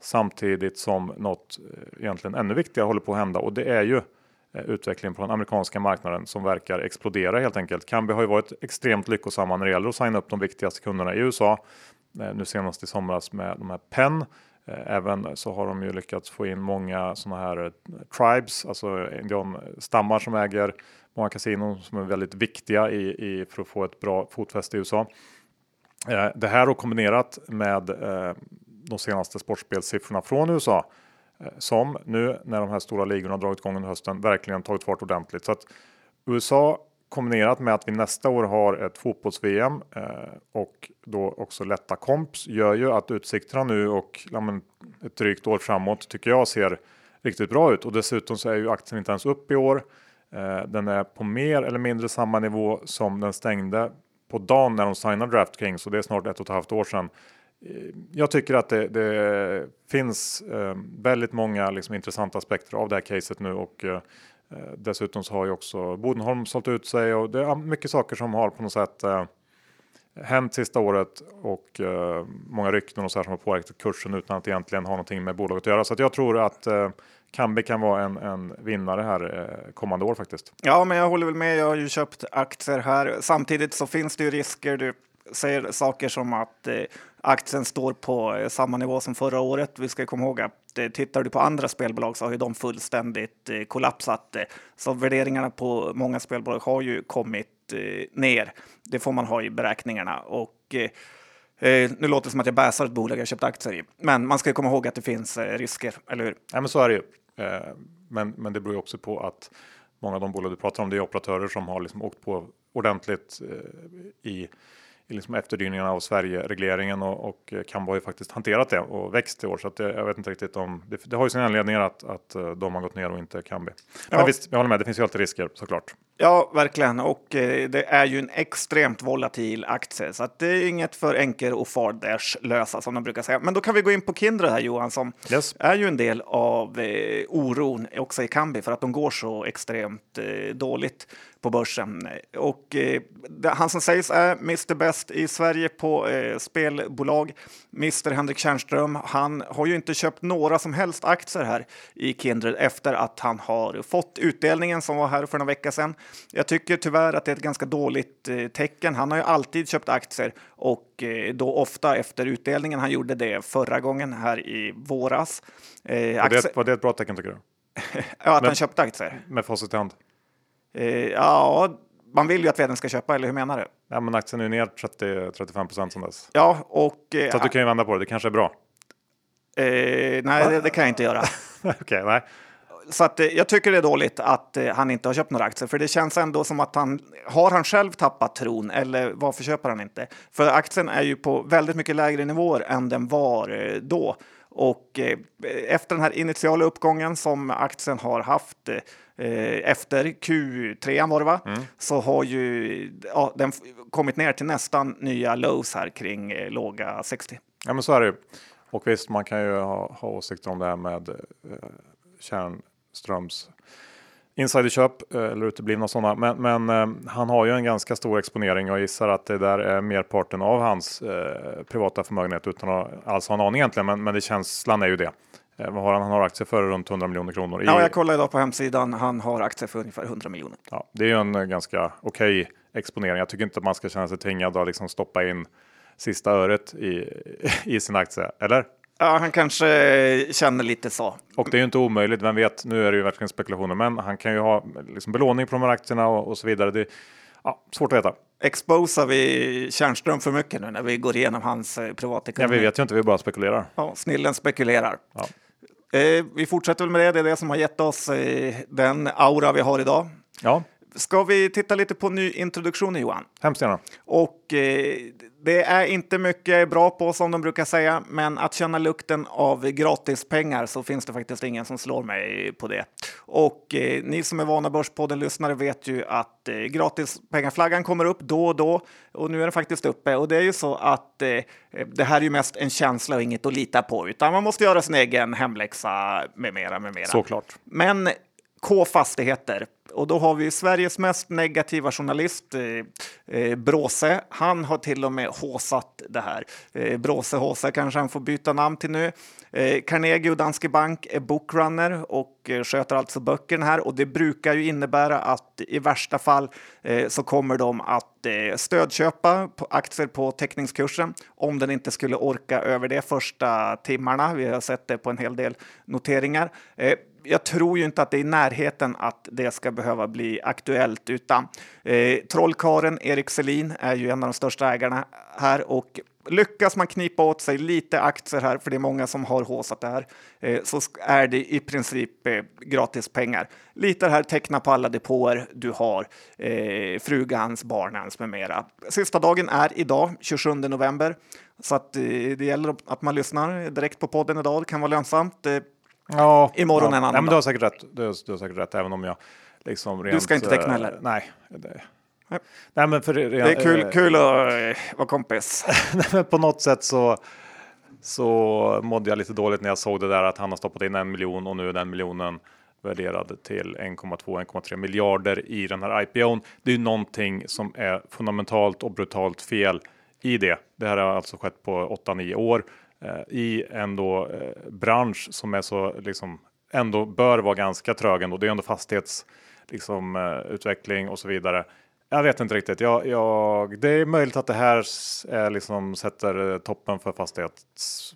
samtidigt som något eh, egentligen ännu viktigare håller på att hända och det är ju utvecklingen på den amerikanska marknaden som verkar explodera helt enkelt. Kambi har ju varit extremt lyckosamma när det gäller att signa upp de viktigaste kunderna i USA. Nu senast i somras med de här Penn. Eh, även så har de ju lyckats få in många sådana här eh, tribes, alltså eh, indianstammar som äger många kasinon som är väldigt viktiga i, i för att få ett bra fotfäste i USA. Det här och kombinerat med de senaste sportspelssiffrorna från USA som nu när de här stora ligorna dragit igång under hösten verkligen tagit fart ordentligt. Så att USA kombinerat med att vi nästa år har ett fotbolls-VM eh, och då också lätta komps gör ju att utsikterna nu och ja, men, ett drygt år framåt tycker jag ser riktigt bra ut och dessutom så är ju aktien inte ens upp i år. Eh, den är på mer eller mindre samma nivå som den stängde på dagen när de signade DraftKings och det är snart ett och ett halvt år sedan. Eh, jag tycker att det, det finns eh, väldigt många liksom, intressanta aspekter av det här caset nu och eh, Eh, dessutom så har ju också Bodenholm sålt ut sig och det är mycket saker som har på något sätt eh, hänt sista året och eh, många rykten och så här som har påverkat kursen utan att egentligen ha någonting med bolaget att göra. Så att jag tror att eh, Kambi kan vara en, en vinnare här eh, kommande år faktiskt. Ja, men jag håller väl med. Jag har ju köpt aktier här. Samtidigt så finns det ju risker. Du säger saker som att eh, aktien står på eh, samma nivå som förra året. Vi ska komma ihåg att eh, tittar du på andra spelbolag så har ju de fullständigt eh, kollapsat. Så värderingarna på många spelbolag har ju kommit ner. Det får man ha i beräkningarna. Och, nu låter det som att jag bäsar ett bolag jag köpt aktier i, men man ska komma ihåg att det finns risker, eller hur? Ja, men så är det ju. Men, men det beror ju också på att många av de bolag du pratar om, det är operatörer som har liksom åkt på ordentligt i liksom efterdyningarna av Sverige-regleringen och, och kan har ju faktiskt hanterat det och växt i år. Så att det, jag vet inte riktigt om det, det har ju sina anledningar att, att eh, de har gått ner och inte kan bli. Men ja. visst, jag håller med, det finns ju alltid risker såklart. Ja, verkligen. Och eh, det är ju en extremt volatil aktie, så det är inget för enkel och lösa som de brukar säga. Men då kan vi gå in på Kindred här Johan, som yes. är ju en del av eh, oron också i Kambi för att de går så extremt eh, dåligt på börsen. Och eh, han som sägs är Mr Best i Sverige på eh, spelbolag, Mr Henrik Tjärnström, han har ju inte köpt några som helst aktier här i Kindred efter att han har fått utdelningen som var här för några veckor sedan. Jag tycker tyvärr att det är ett ganska dåligt eh, tecken. Han har ju alltid köpt aktier och eh, då ofta efter utdelningen. Han gjorde det förra gången här i våras. Eh, var, det, var det ett bra tecken tycker du? ja, att med, han köpte aktier. Med facit i hand? Ja, man vill ju att vdn ska köpa, eller hur menar du? Ja, men aktien är ner 30-35 procent sedan dess. Ja, och... Eh, så du kan ju vända på det, det kanske är bra. Eh, nej, det, det, kan jag inte göra. Okej, okay, nej. Så att, eh, jag tycker det är dåligt att eh, han inte har köpt några aktier, för det känns ändå som att han har han själv tappat tron eller varför köper han inte? För aktien är ju på väldigt mycket lägre nivåer än den var eh, då. Och eh, efter den här initiala uppgången som aktien har haft eh, efter Q3 var det va? Mm. Så har ju ja, den kommit ner till nästan nya lows här kring eh, låga 60. Ja men så är det ju. Och visst man kan ju ha, ha åsikter om det här med eh, Kärnströms insiderköp eh, eller uteblivna sådana. Men, men eh, han har ju en ganska stor exponering och jag gissar att det där är merparten av hans eh, privata förmögenhet utan att alls ha en aning egentligen. Men, men det känslan är ju det. Eh, vad har han? Han har aktier för runt 100 miljoner kronor. Ja, jag kollade idag på hemsidan. Han har aktier för ungefär 100 miljoner. Ja, det är ju en ganska okej okay exponering. Jag tycker inte att man ska känna sig tvingad att liksom stoppa in sista öret i, i sin aktie, eller? Ja, han kanske känner lite så. Och det är ju inte omöjligt, vem vet, nu är det ju verkligen spekulationer, men han kan ju ha liksom belåning på de här aktierna och, och så vidare. Det, ja, svårt att veta. Exposar vi Tjärnström för mycket nu när vi går igenom hans eh, privatekonomi? Ja, vi vet ju inte, vi bara spekulerar. Ja, snillen spekulerar. Ja. Eh, vi fortsätter väl med det. Det är det som har gett oss eh, den aura vi har idag. Ja, Ska vi titta lite på nyintroduktionen Johan? hemskt gärna. Och eh, det är inte mycket jag är bra på som de brukar säga, men att känna lukten av gratispengar så finns det faktiskt ingen som slår mig på det. Och eh, ni som är vana Börspodden-lyssnare vet ju att eh, gratispengarflaggan kommer upp då och då och nu är den faktiskt uppe. Och det är ju så att eh, det här är ju mest en känsla och inget att lita på, utan man måste göra sin egen hemläxa med mera, med mera. Såklart. Men K Fastigheter. Och då har vi Sveriges mest negativa journalist, eh, eh, Bråse. Han har till och med håsat det här. Eh, Bråse håsa kanske han får byta namn till nu. Eh, Carnegie och Danske Bank är bookrunner och eh, sköter alltså böckerna här. Och det brukar ju innebära att i värsta fall eh, så kommer de att eh, stödköpa på aktier på teckningskursen om den inte skulle orka över det första timmarna. Vi har sett det på en hel del noteringar. Eh, jag tror ju inte att det är i närheten att det ska behöva bli aktuellt, utan eh, trollkaren Erik Selin är ju en av de största ägarna här och lyckas man knipa åt sig lite aktier här, för det är många som har håsat det här, eh, så är det i princip eh, gratis pengar. Lite här, teckna på alla depåer du har, eh, frugans, barnens med mera. Sista dagen är idag, 27 november, så att eh, det gäller att man lyssnar direkt på podden idag. Det kan vara lönsamt. Eh, Eh, Ja, Imorgon ja. en annan Nej, men du har säkert rätt. Du har, du har säkert rätt, även om jag liksom rent, ska inte teckna eh, heller? Nej. Det, Nej. nej, men för det är kul, eh, kul att eh, vara kompis. Nej, men på något sätt så, så mådde jag lite dåligt när jag såg det där att han har stoppat in en miljon och nu är den miljonen värderad till 1,2-1,3 miljarder i den här IPOn. Det är ju någonting som är fundamentalt och brutalt fel i det. Det här har alltså skett på 8-9 år eh, i en då, eh, bransch som är så liksom ändå bör vara ganska trög ändå. Det är ändå fastighets liksom, eh, och så vidare. Jag vet inte riktigt. Jag, jag, det är möjligt att det här är liksom sätter eh, toppen för fastighets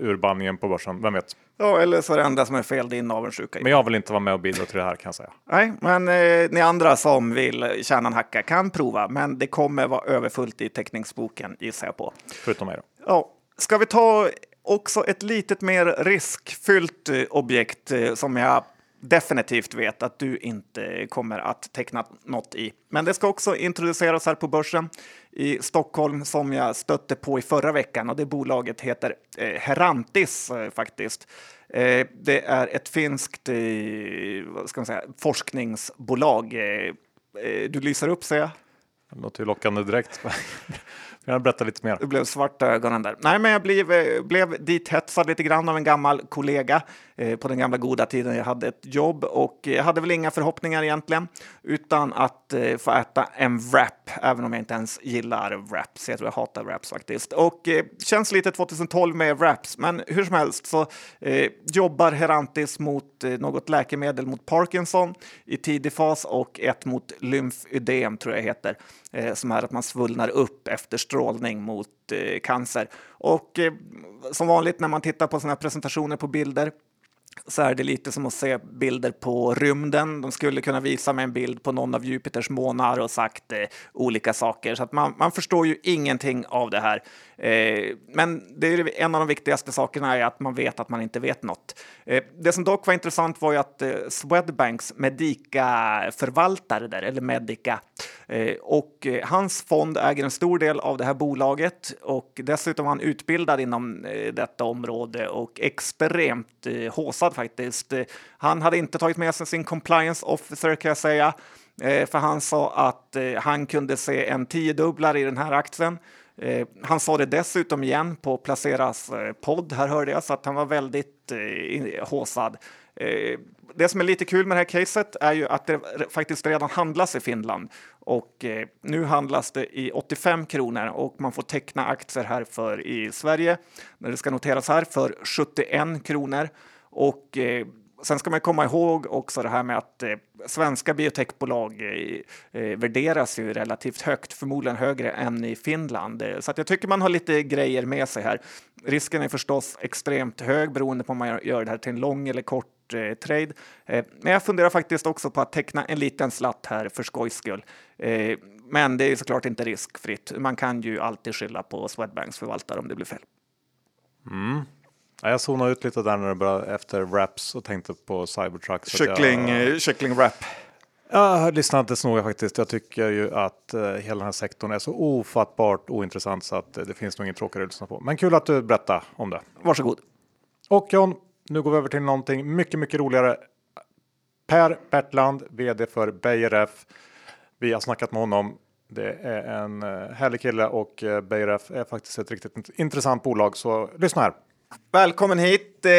urbanningen på börsen. Vem vet? Ja, eller så är det enda som är fel din avundsjuka. Men jag vill inte vara med och bidra till det här kan jag säga. Nej, men eh, ni andra som vill tjäna en hacka kan prova, men det kommer vara överfullt i teckningsboken gissar jag på. Förutom mig då. Ja, ska vi ta också ett litet mer riskfyllt eh, objekt eh, som jag definitivt vet att du inte kommer att teckna något i. Men det ska också introduceras här på börsen i Stockholm som jag stötte på i förra veckan och det bolaget heter eh, Herantis faktiskt. Det är ett finskt ska man säga, forskningsbolag. Du lyser upp ser jag. Det låter ju lockande direkt. Kan jag berätta lite mer? Det blev svarta ögonen där. Nej, men jag blev, eh, blev dithetsad lite grann av en gammal kollega Eh, på den gamla goda tiden jag hade ett jobb och eh, jag hade väl inga förhoppningar egentligen utan att eh, få äta en wrap, även om jag inte ens gillar wraps. Jag tror jag hatar wraps faktiskt. Och känns lite 2012 med wraps, men hur som helst så jobbar Herantis mot något läkemedel mot Parkinson i tidig fas och ett mot lymfödem tror jag heter, som är att man svullnar upp efter strålning mot cancer. Och som vanligt när man tittar på sådana här presentationer på bilder så är det lite som att se bilder på rymden. De skulle kunna visa mig en bild på någon av Jupiters månar och sagt eh, olika saker. Så att man, man förstår ju ingenting av det här. Eh, men det är en av de viktigaste sakerna är att man vet att man inte vet något. Eh, det som dock var intressant var ju att eh, Swedbanks Medica-förvaltare där, eller Medica, eh, Eh, och eh, hans fond äger en stor del av det här bolaget och dessutom var han utbildad inom eh, detta område och extremt håsad faktiskt. Han hade inte tagit med sig sin compliance officer kan jag säga, för han sa att han kunde se en tiodubblare i den här aktien. Han sa det dessutom igen på Placeras podd, här hörde jag, så att han var väldigt håsad. Det som är lite kul med det här caset är ju att det faktiskt redan handlas i Finland och eh, nu handlas det i 85 kronor och man får teckna aktier här för i Sverige när det ska noteras här för 71 kronor och eh, Sen ska man komma ihåg också det här med att eh, svenska biotechbolag eh, eh värderas ju relativt högt, förmodligen högre än i Finland. Eh, så att jag tycker man har lite grejer med sig här. Risken är förstås extremt hög beroende på om man gör det här till en lång eller kort eh, trade. Eh, men jag funderar faktiskt också på att teckna en liten slatt här för skojs skull. Eh, men det är såklart inte riskfritt. Man kan ju alltid skylla på Swedbanks förvaltare om det blir fel. Ja, jag zonade ut lite där när det började efter Raps och tänkte på Cybertruck. Kyckling, jag, eh, kyckling wrap. Jag lyssnade inte så noga faktiskt. Jag tycker ju att uh, hela den här sektorn är så ofattbart ointressant så att uh, det finns nog ingen tråkigare att lyssna på. Men kul att du berättar om det. Varsågod. Och John, nu går vi över till någonting mycket, mycket roligare. Per Bertland, vd för Beijer Ref. Vi har snackat med honom. Det är en eh, härlig kille och BRF Beijer Ref är faktiskt ett riktigt intressant bolag. Så lyssna här. Välkommen hit. Eh,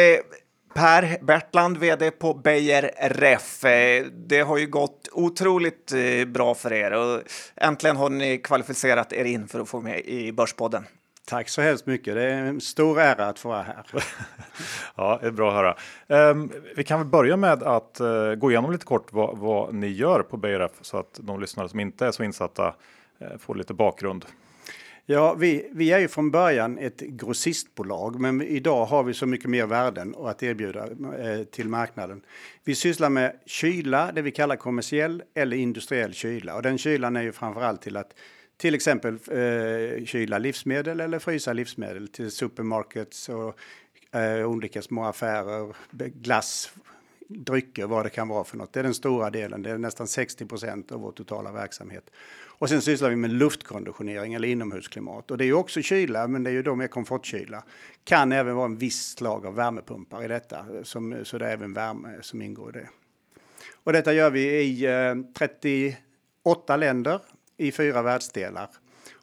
per Bertland, vd på Beijer Ref. Det har ju gått otroligt bra för er och äntligen har ni kvalificerat er in för att få med i Börspodden. Tack så hemskt mycket. Det är en stor ära att få vara här. ja, det är bra att höra. Um, vi kan väl börja med att uh, gå igenom lite kort vad, vad ni gör på Ref så att de lyssnare som inte är så insatta uh, får lite bakgrund. Ja, vi, vi är ju från början ett grossistbolag, men idag har vi så mycket mer värden att erbjuda eh, till marknaden. Vi sysslar med kyla, det vi kallar kommersiell eller industriell kyla. Och den kylan är ju framförallt till att till exempel eh, kyla livsmedel eller frysa livsmedel till supermarkets och eh, olika små affärer, glass, drycker, vad det kan vara för något. Det är den stora delen, det är nästan 60 procent av vår totala verksamhet. Och sen sysslar vi med luftkonditionering eller inomhusklimat. Och det är ju också kyla, men det är ju då mer komfortkyla. Kan även vara en viss slag av värmepumpar i detta, som, så det är även värme som ingår i det. Och detta gör vi i eh, 38 länder i fyra världsdelar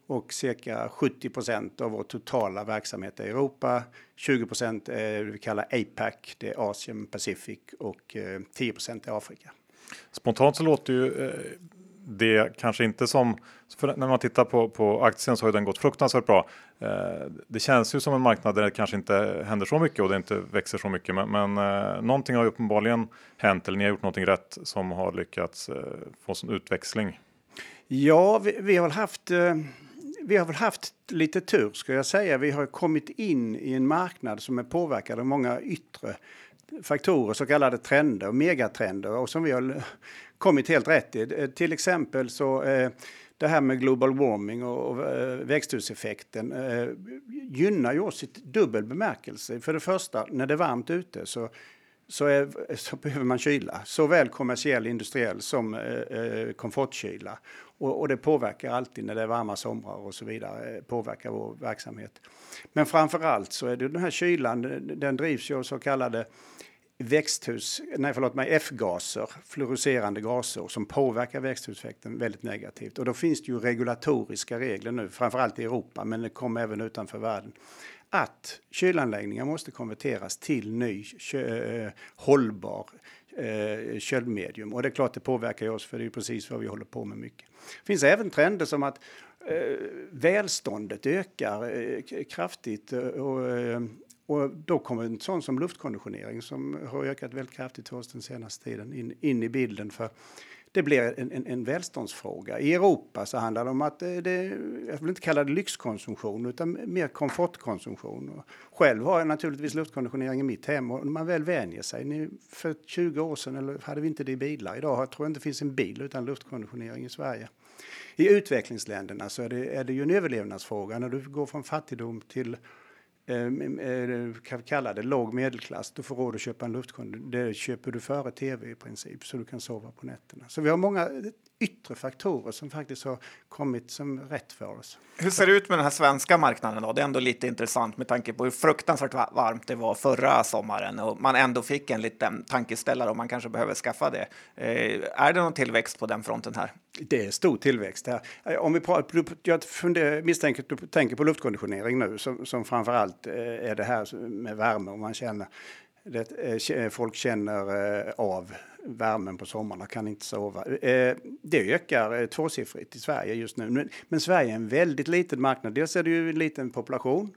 och cirka 70 procent av vår totala verksamhet är Europa. 20 procent är det vi kallar APAC, det är Asien Pacific och eh, 10 procent är Afrika. Spontant så låter ju eh, det kanske inte som, när man tittar på, på aktien så har den gått fruktansvärt bra. Eh, det känns ju som en marknad där det kanske inte händer så mycket och det inte växer så mycket. Men, men någonting har ju uppenbarligen hänt eller ni har gjort någonting rätt som har lyckats få sån utväxling. Ja, vi, vi, har haft eh, vi har väl haft lite tur ska jag säga. Vi har kommit in i en marknad som är påverkad av många yttre faktorer, så kallade trender, megatrender och som vi har kommit helt rätt i. Eh, till exempel så eh, det här med global warming och växthuseffekten gynnar ju oss i dubbel bemärkelse. För det första, när det är varmt ute så så, är, så behöver man kyla, såväl kommersiell, industriell som eh, komfortkyla. Och, och, det påverkar alltid när det är varma somrar och så vidare, eh, påverkar vår verksamhet. Men framför allt så är det den här kylan, eh, den drivs ju av så kallade växthus, nej förlåt mig, F-gaser, fluorescerande gaser som påverkar växthuseffekten väldigt negativt. Och då finns det ju regulatoriska regler nu, framförallt i Europa, men det kommer även utanför världen, att kylanläggningar måste konverteras till ny kö, eh, hållbar eh, köldmedium. Och det är klart det påverkar oss för det är precis vad vi håller på med mycket. Det finns även trender som att eh, välståndet ökar eh, kraftigt eh, och, eh, och då kommer en sån som luftkonditionering som har ökat väldigt kraftigt hos den senaste tiden in, in i bilden. för det blir en, en, en välståndsfråga. I Europa så handlar det om att eh, det, jag vill inte kalla det lyxkonsumtion utan mer komfortkonsumtion. Själv har jag naturligtvis luftkonditionering i mitt hem och man väl vänjer sig. Ni, för 20 år sedan eller hade vi inte det i bilar. Idag jag tror jag inte det finns en bil utan luftkonditionering i Sverige. I utvecklingsländerna så är det, är det ju en överlevnadsfråga när du går från fattigdom till Eh, eh, kan kalla det låg medelklass, du får råd att köpa en luftkonditionering. Det köper du före tv i princip så du kan sova på nätterna. Så vi har många yttre faktorer som faktiskt har kommit som rätt för oss. Hur ser det ut med den här svenska marknaden då? Det är ändå lite intressant med tanke på hur fruktansvärt varmt det var förra sommaren och man ändå fick en liten tankeställare om man kanske behöver skaffa det. Eh, är det någon tillväxt på den fronten här? Det är stor tillväxt här. Eh, om vi pratar, jag funderar, misstänker att du tänker på luftkonditionering nu som, som framför allt eh, är det här med värme och man känner det, eh, eh, folk känner eh, av värmen på sommarna, kan inte sova. Det ökar tvåsiffrigt i Sverige just nu. Men Sverige är en väldigt liten marknad. Dels är det ju en liten population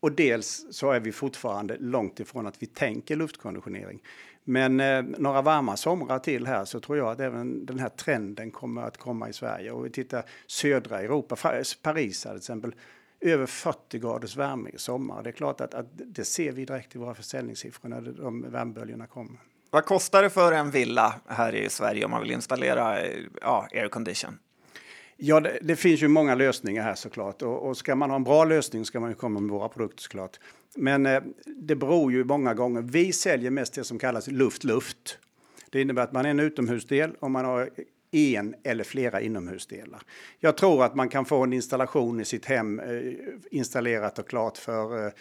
och dels så är vi fortfarande långt ifrån att vi tänker luftkonditionering. Men eh, några varma somrar till här så tror jag att även den här trenden kommer att komma i Sverige. Och vi tittar södra Europa, Paris till exempel, över 40 graders värme i sommar. Det är klart att, att det ser vi direkt i våra försäljningssiffror när de värmeböljorna kommer. Vad kostar det för en villa här i Sverige om man vill installera ja, aircondition? Ja, det, det, finns ju många lösningar här såklart. Och, och ska man ha en bra lösning ska man ju komma med våra produkter såklart. Men eh, det beror ju många gånger. Vi säljer mest det som kallas luft-luft. Det innebär att man är en utomhusdel och man har en eller flera inomhusdelar. Jag tror att man kan få en installation i sitt hem eh, installerat och klart för eh,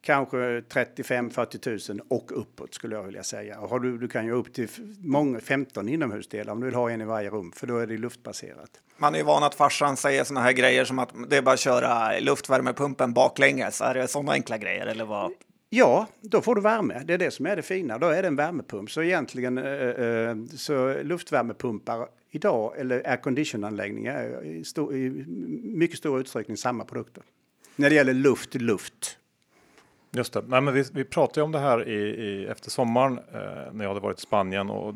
kanske 35 40 000 och uppåt skulle jag vilja säga. Och har du, du kan ju upp till många, 15 inomhusdelar om du vill ha en i varje rum, för då är det luftbaserat. Man är ju van att farsan säger såna här grejer som att det är bara att köra luftvärmepumpen baklänges. Är det sådana enkla grejer eller vad? Ja, då får du värme. Det är det som är det fina. Då är det en värmepump. Så egentligen äh, så luftvärmepumpar idag, eller airconditionanläggningar, i, stor, i mycket stor utsträckning samma produkter. När det gäller luft luft. Just det. Nej, men vi, vi pratade om det här i, i efter sommaren eh, när jag hade varit i Spanien och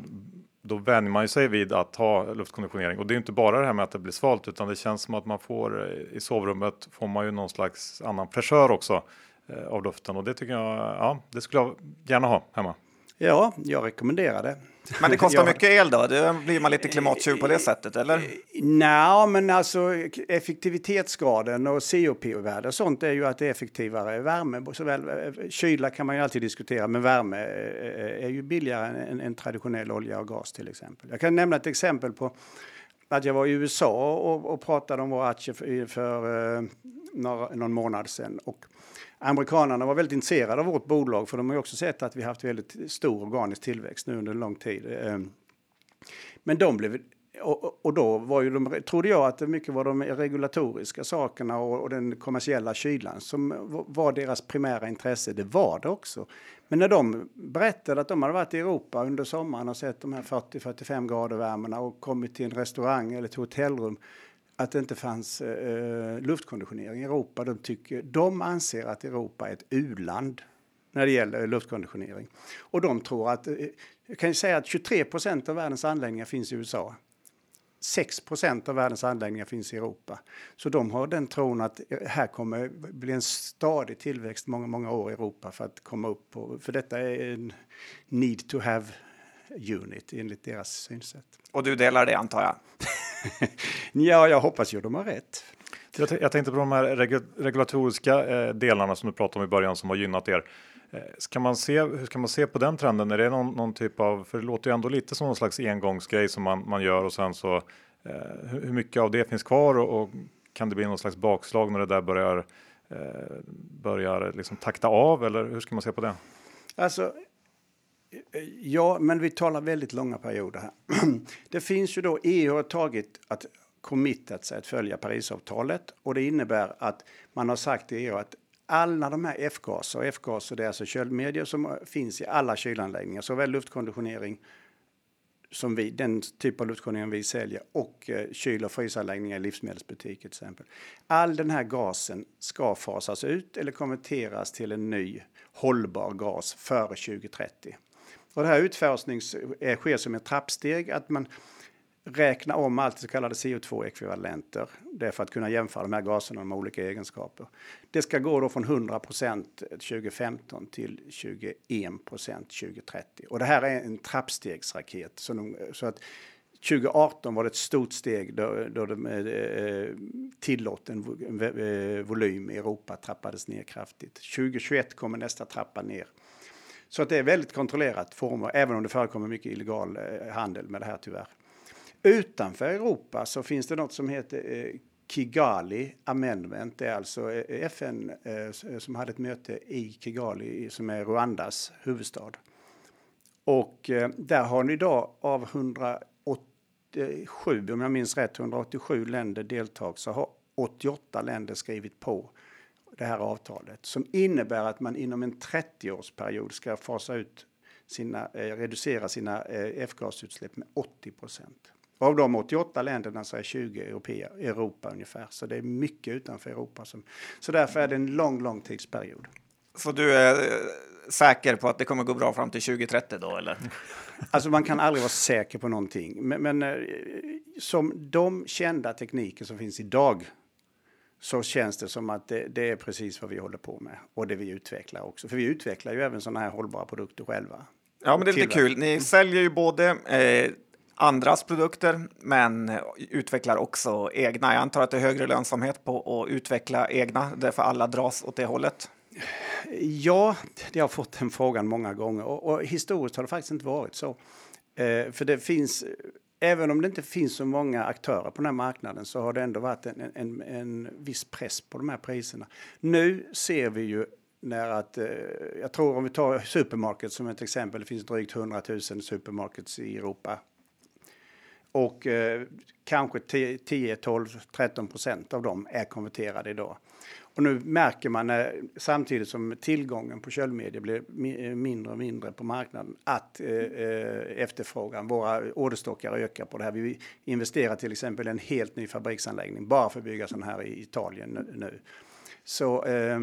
då vänjer man sig vid att ha luftkonditionering och det är inte bara det här med att det blir svalt utan det känns som att man får eh, i sovrummet får man ju någon slags annan fräschör också eh, av luften och det tycker jag, ja, det skulle jag gärna ha hemma. Ja, jag rekommenderar det. Men det kostar mycket el då? Det blir man lite klimattjuv på det sättet eller? Nej, men alltså effektivitetsgraden och COP-värde och sånt är ju att det är effektivare värme. Såväl, kyla kan man ju alltid diskutera, men värme är ju billigare än en traditionell olja och gas till exempel. Jag kan nämna ett exempel på att jag var i USA och, och pratade om våra aktier för, för några, någon månad sedan. Och Amerikanerna var väldigt intresserade av vårt bolag för de har ju också sett att vi haft väldigt stor organisk tillväxt nu under en lång tid. Ehm, men de blev och, då var ju de, trodde jag att det mycket var de regulatoriska sakerna och, och, den kommersiella kylan som var deras primära intresse. Det var det också. Men när de berättade att de hade varit i Europa under sommaren och sett de här 40-45 grader värmena och kommit till en restaurang eller ett hotellrum att det inte fanns eh, eh, luftkonditionering i Europa. De, tycker, de anser att Europa är ett u-land när det gäller eh, luftkonditionering. Och de tror att, eh, jag kan ju säga att 23 procent av världens anläggningar finns i USA. 6 procent av världens anläggningar finns i Europa. Så de har den tron att här kommer bli en stadig tillväxt många, många år i Europa för att komma upp på, för detta är en need to have unit enligt deras synsätt. Och du delar det antar jag? ja, jag hoppas ju de har rätt. Jag, tänkte på de här regulatoriska eh, delarna som du pratade om i början som har gynnat er. Eh, ska man se, hur ska man se på den trenden? Är det någon, någon, typ av, för det låter ju ändå lite som någon slags engångsgrej som man, man gör och sen så eh, hur mycket av det finns kvar och, och, kan det bli någon slags bakslag när det där börjar, börjar liksom takta av eller hur ska man se på det? Alltså, Eh, ja, men vi talar väldigt långa perioder här. Det finns ju då, EU har tagit att committat sig att följa Parisavtalet och det innebär att man har sagt i EU att alla de här F-gaser, och F-gaser det är alltså köldmedier som finns i alla kylanläggningar, såväl luftkonditionering som vi, den typ av luftkonditionering vi säljer och eh, kyl och frysanläggningar i livsmedelsbutiker till exempel. All den här gasen ska fasas ut eller konverteras till en ny hållbar gas före 2030. Och det här utfasning eh, sker som ett trappsteg, att man räknar om allt så kallade CO2-ekvivalenter. Det är för att kunna jämföra de här gaserna med olika egenskaper. Det ska gå då från 100% 2015 till 21% 2030. Och det här är en trappstegsraket. Så, de, så att 2018 var det ett stort steg då, då de, eh, eh tillåten eh, volym i Europa trappades ner kraftigt. 2021 kommer nästa trappa ner. Så att det är väldigt kontrollerat former, även om det förekommer mycket illegal eh, handel med det här tyvärr. Utanför Europa så finns det något som heter eh, Kigali Amendment. Det är alltså eh, FN som hade ett möte i Kigali som är Rwandas huvudstad. Och där har ni idag av 187, om jag minns rätt, 187 länder deltagit så har 88 länder skrivit på det här avtalet som innebär att man inom en 30-årsperiod ska fasa ut sina, eh, reducera sina eh, F-gasutsläpp med 80 procent. Av de 88 länderna så är 20 Europea, Europa ungefär, så det är mycket utanför Europa. Som, så därför är det en lång, lång tidsperiod. Så du är eh, säker på att det kommer gå bra fram till 2030 då, eller? Alltså man kan aldrig vara säker på någonting, men, men eh, som de kända tekniker som finns idag så känns det som att det, det, är precis vad vi håller på med och det vi utvecklar också. För vi utvecklar ju även sådana här hållbara produkter själva. Ja, men det är lite kul. Ni säljer ju både eh, andras produkter, men utvecklar också egna. Jag antar att det är högre lönsamhet på att utveckla egna, därför alla dras åt det hållet. Ja, jag har fått den frågan många gånger och, och historiskt har det faktiskt inte varit så. Eh, för det finns, även om det inte finns så många aktörer på den här marknaden så har det ändå varit en, en, en viss press på de här priserna. Nu ser vi ju när att, eh, jag tror om vi tar supermarkets som ett exempel, det finns drygt 100 000 supermarkets i Europa. Och eh, kanske 10, 12, 13 procent av dem är konverterade idag. Och nu märker man när, samtidigt som tillgången på köldmedier blir mi eh, mindre och mindre på marknaden att eh, eh, efterfrågan, våra orderstockar ökar på det här. Vi investerar till exempel i en helt ny fabriksanläggning bara för att bygga sån här i Italien nu. Så eh,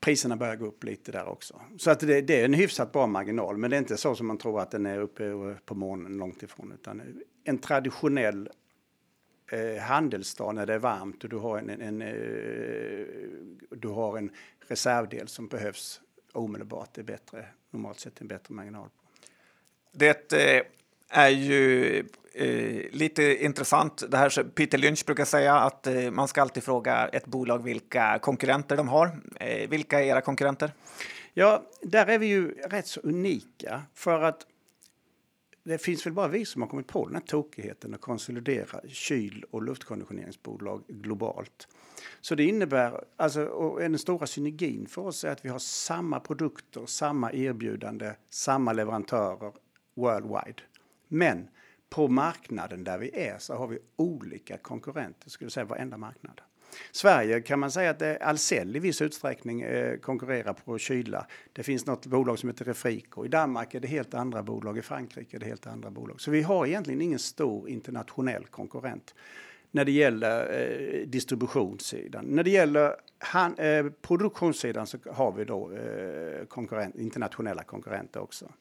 priserna börjar gå upp lite där också. Så att det, det, är en hyfsat bra marginal, men det är inte så som man tror att den är uppe eh, på månen långt ifrån, utan en traditionell eh, handelsdag när det är varmt och du har en, en, en eh, du har en reservdel som behövs omedelbart. Det är bättre, normalt sett en bättre marginal. Det eh, är ju eh, lite intressant. Det här Peter Lynch brukar säga att eh, man ska alltid fråga ett bolag vilka konkurrenter de har. Vilka är era konkurrenter? Ja, där är vi ju rätt så unika för att det finns väl bara vi som har kommit på den här tokigheten att konsolidera kyl och luftkonditioneringsbolag globalt. Så det innebär, alltså, och den stora synergin för oss är att vi har samma produkter, samma erbjudande, samma leverantörer worldwide. Men på marknaden där vi är så har vi olika konkurrenter, skulle jag säga varenda marknad. Sverige kan man säga att Ahlsell i viss utsträckning eh, konkurrerar på kyla. Det finns något bolag som heter Refrico. I Danmark är det helt andra bolag, i Frankrike är det helt andra bolag. Så vi har egentligen ingen stor internationell konkurrent när det gäller eh, distributionssidan. När det gäller han, eh, produktionssidan så har vi då eh, konkurrent, internationella konkurrenter också.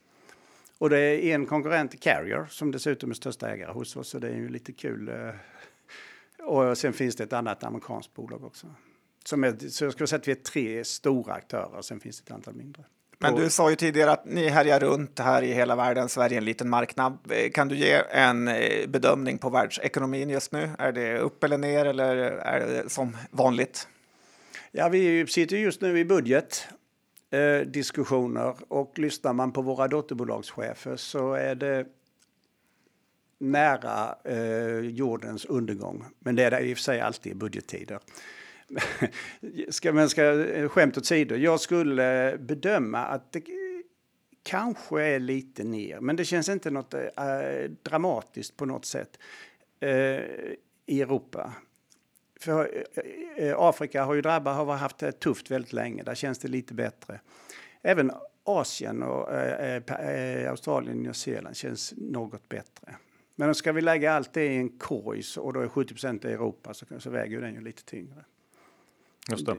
Och det är en konkurrent, Carrier, som dessutom är största ägare hos oss. Så det är ju lite kul eh, och sen finns det ett annat amerikanskt bolag också. Som är, så jag skulle säga att vi är tre stora aktörer, sen finns det ett antal mindre. Men du sa ju tidigare att ni härjar runt här i hela världen, Sverige är en liten marknad. Kan du ge en eh, bedömning på världsekonomin just nu? Är det upp eller ner eller är det som vanligt? Ja, vi sitter just nu i budget eh, och lyssnar man på våra dotterbolagschefer så är det nära eh, jordens undergång. Men det är det i och för sig alltid i budgettider. ska, men ska, eh, skämt åsido, jag skulle bedöma att det kanske är lite ner, men det känns inte något eh, dramatiskt på något sätt eh, i Europa. För eh, eh Afrika har ju drabbat, har haft det tufft väldigt länge. Där känns det lite bättre. Även Asien och eh, eh Australien och Nya Zeeland känns något bättre. Men ska vi lägga allt det i en korg och då är 70% i Europa så, så väger den ju lite tyngre. Just det.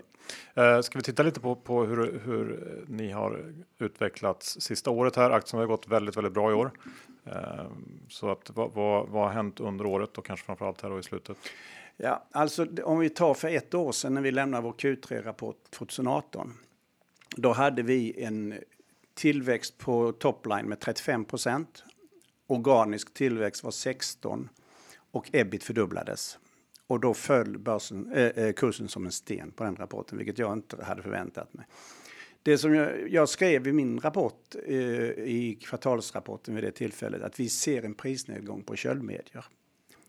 Uh, ska vi titta lite på, på hur, hur ni har utvecklats sista året här? Aktien har gått väldigt, väldigt bra i år. Uh, så att, vad, vad, vad har hänt under året och kanske framförallt här i slutet? Ja, alltså om vi tar för ett år sedan när vi lämnade vår Q3-rapport 2018. Då hade vi en tillväxt på topline med 35 procent Organisk tillväxt var 16 och ebit fördubblades. Och då föll börsen, eh, eh, kursen som en sten på den rapporten, vilket jag inte hade förväntat mig. Det som jag, jag skrev i min rapport, eh, i kvartalsrapporten vid det tillfället, att vi ser en prisnedgång på köldmedier.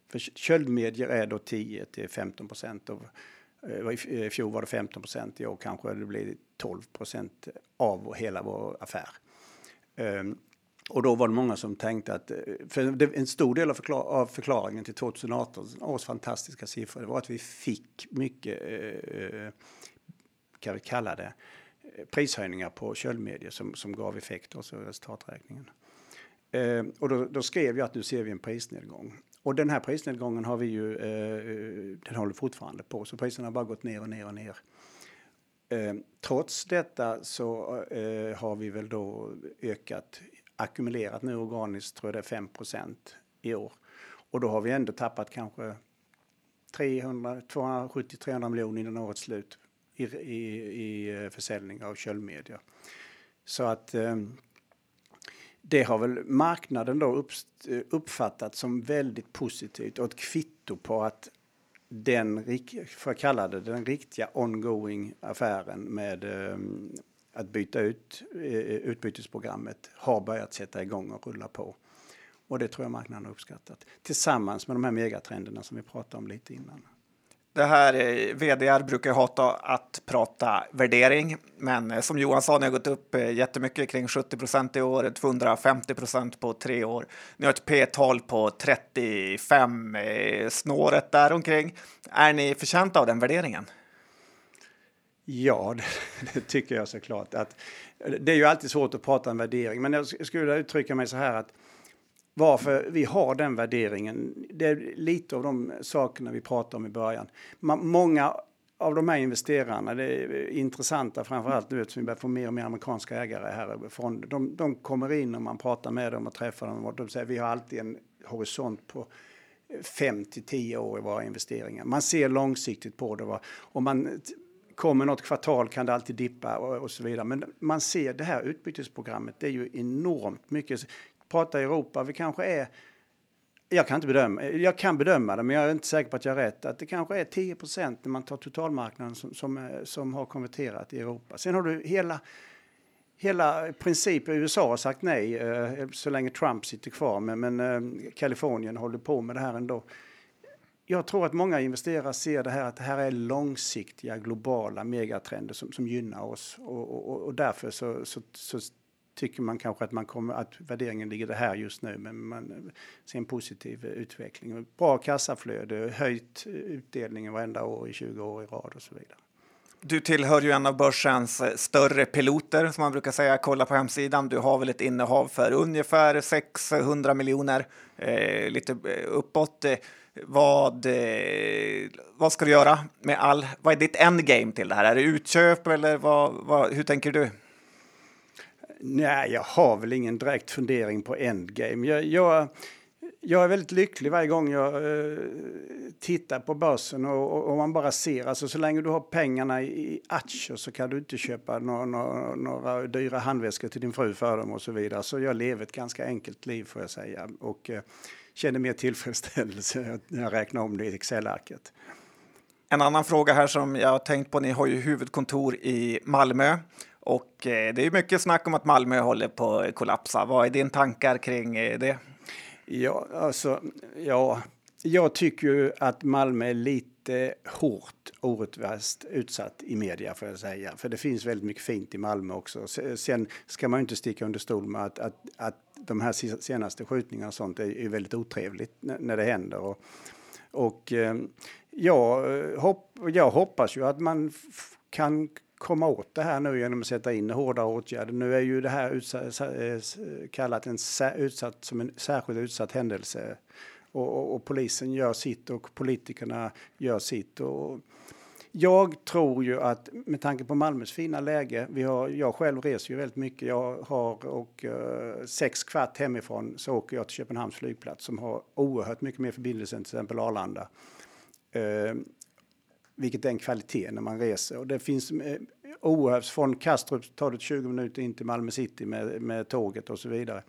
För köldmedier är då 10 till 15 procent av, eh, i eh, fjol var det 15 procent, i år kanske det blir 12 procent av hela vår affär. Ehm, och då var det många som tänkte att, eh, för en stor del av, förklar, av förklaringen till 2018 års fantastiska siffror, det var att vi fick mycket, eh, eh kan vi kalla det, eh, prishöjningar på köldmedier som, som gav effekt och så resultaträkningen. Eh, och då, då, skrev jag att nu ser vi en prisnedgång. Och den här prisnedgången har vi ju, eh, den håller fortfarande på, så priserna har bara gått ner och ner och ner. Eh, trots detta så har vi väl då ökat ackumulerat nu organiskt tror jag det är 5 i år. Och då har vi ändå tappat kanske 300, 270-300 miljoner innan årets slut i, i, i eh, försäljning av köldmedier. Så att eh, det har väl marknaden då eh, uppfattat som väldigt positivt och ett kvitto på att den, för att kalla det den riktiga ongoing affären med eh, att byta ut eh, utbytesprogrammet har börjat sätta igång och rulla på. Och det tror jag marknaden har uppskattat. Tillsammans med de här megatrenderna som vi pratade om lite innan. Det här eh, VDR vd brukar hata att prata värdering, men eh, som Johan sa, ni har gått upp eh, jättemycket, kring 70 procent i år, 250 procent på tre år. Ni har ett P-tal på 35, snåret däromkring. Är ni förtjänta av den värderingen? Ja, det, tycker jag såklart. Att, det är ju alltid svårt att prata om värdering, men jag skulle uttrycka mig så här att varför vi har den värderingen, det är lite av de sakerna vi pratade om i början. många av de här investerarna, det är intressanta framförallt nu eftersom vi börjar få mer och mer amerikanska ägare här. De, de kommer in och man pratar med dem och träffar dem och de säger vi har alltid en horisont på 5 till 10 år i våra investeringar. Man ser långsiktigt på det. Va? Och man kommer något kvartal kan det alltid dippa och, och, så vidare. Men man ser det här utbytesprogrammet, det är ju enormt mycket prata Europa, vi kanske är jag kan inte bedöma, jag kan bedöma det, men jag är inte säker på att jag har rätt. Att det kanske är 10 när man tar totalmarknaden som, som, eh, som, har konverterat i Europa. Sen har du hela, hela princip, USA har sagt nej eh, så länge Trump sitter kvar, men, men eh, Kalifornien håller på med det här ändå. Jag tror att många investerare ser det här att det här är långsiktiga globala megatrender som, som gynnar oss och, och, och därför så, så, så tycker man kanske att, man kommer, att värderingen ligger det här just nu, men man ser en positiv utveckling. Bra kassaflöde, höjt utdelningen varenda år i 20 år i rad och så vidare. Du tillhör ju en av börsens större piloter som man brukar säga. Kolla på hemsidan. Du har väl ett innehav för ungefär 600 miljoner, eh, lite eh, uppåt. Vad, eh, vad ska du göra med all? Vad är ditt endgame till det här? Är det utköp eller vad, vad, hur tänker du? Nej, jag har väl ingen direkt fundering på endgame. Jag, jag, jag är väldigt lycklig varje gång jag eh, tittar på börsen och, och, och, man bara ser, alltså så länge du har pengarna i aktier så kan du inte köpa några, några, några dyra handväskor till din fru för dem och så vidare. Så jag lever ett ganska enkelt liv får jag säga och eh, känner mer tillfredsställelse när jag räknar om det i Excel-arket. En annan fråga här som jag har tänkt på, ni har ju huvudkontor i Malmö och eh, det är mycket snack om att Malmö håller på att kollapsa. Vad är din tankar kring eh, det? Ja, alltså, ja, jag tycker ju att Malmö är lite hårt orättvist utsatt i media får jag säga. För det finns väldigt mycket fint i Malmö också. Sen ska man ju inte sticka under stol med att, att, att de här senaste skjutningarna och sånt är, är väldigt otrevligt när det händer. Och, och ehm, ja, eh, hopp, jag hoppas ju att man kan komma åt det här nu genom att sätta in hårdare åtgärder. Nu är ju det här utsatt, eh, kallat en utsatt, som en särskilt utsatt händelse. Och, och, och, polisen gör sitt och politikerna gör sitt. Och jag tror ju att med tanke på Malmös fina läge, vi har, jag själv reser ju väldigt mycket, jag har och uh, sex kvart hemifrån så åker jag till Köpenhamns flygplats som har oerhört mycket mer förbindelse än till exempel Arlanda. Uh, vilket är en kvalitet när man reser. Och det finns eh, oerhört, från Kastrup tar det 20 minuter in till Malmö city med, med tåget och så vidare.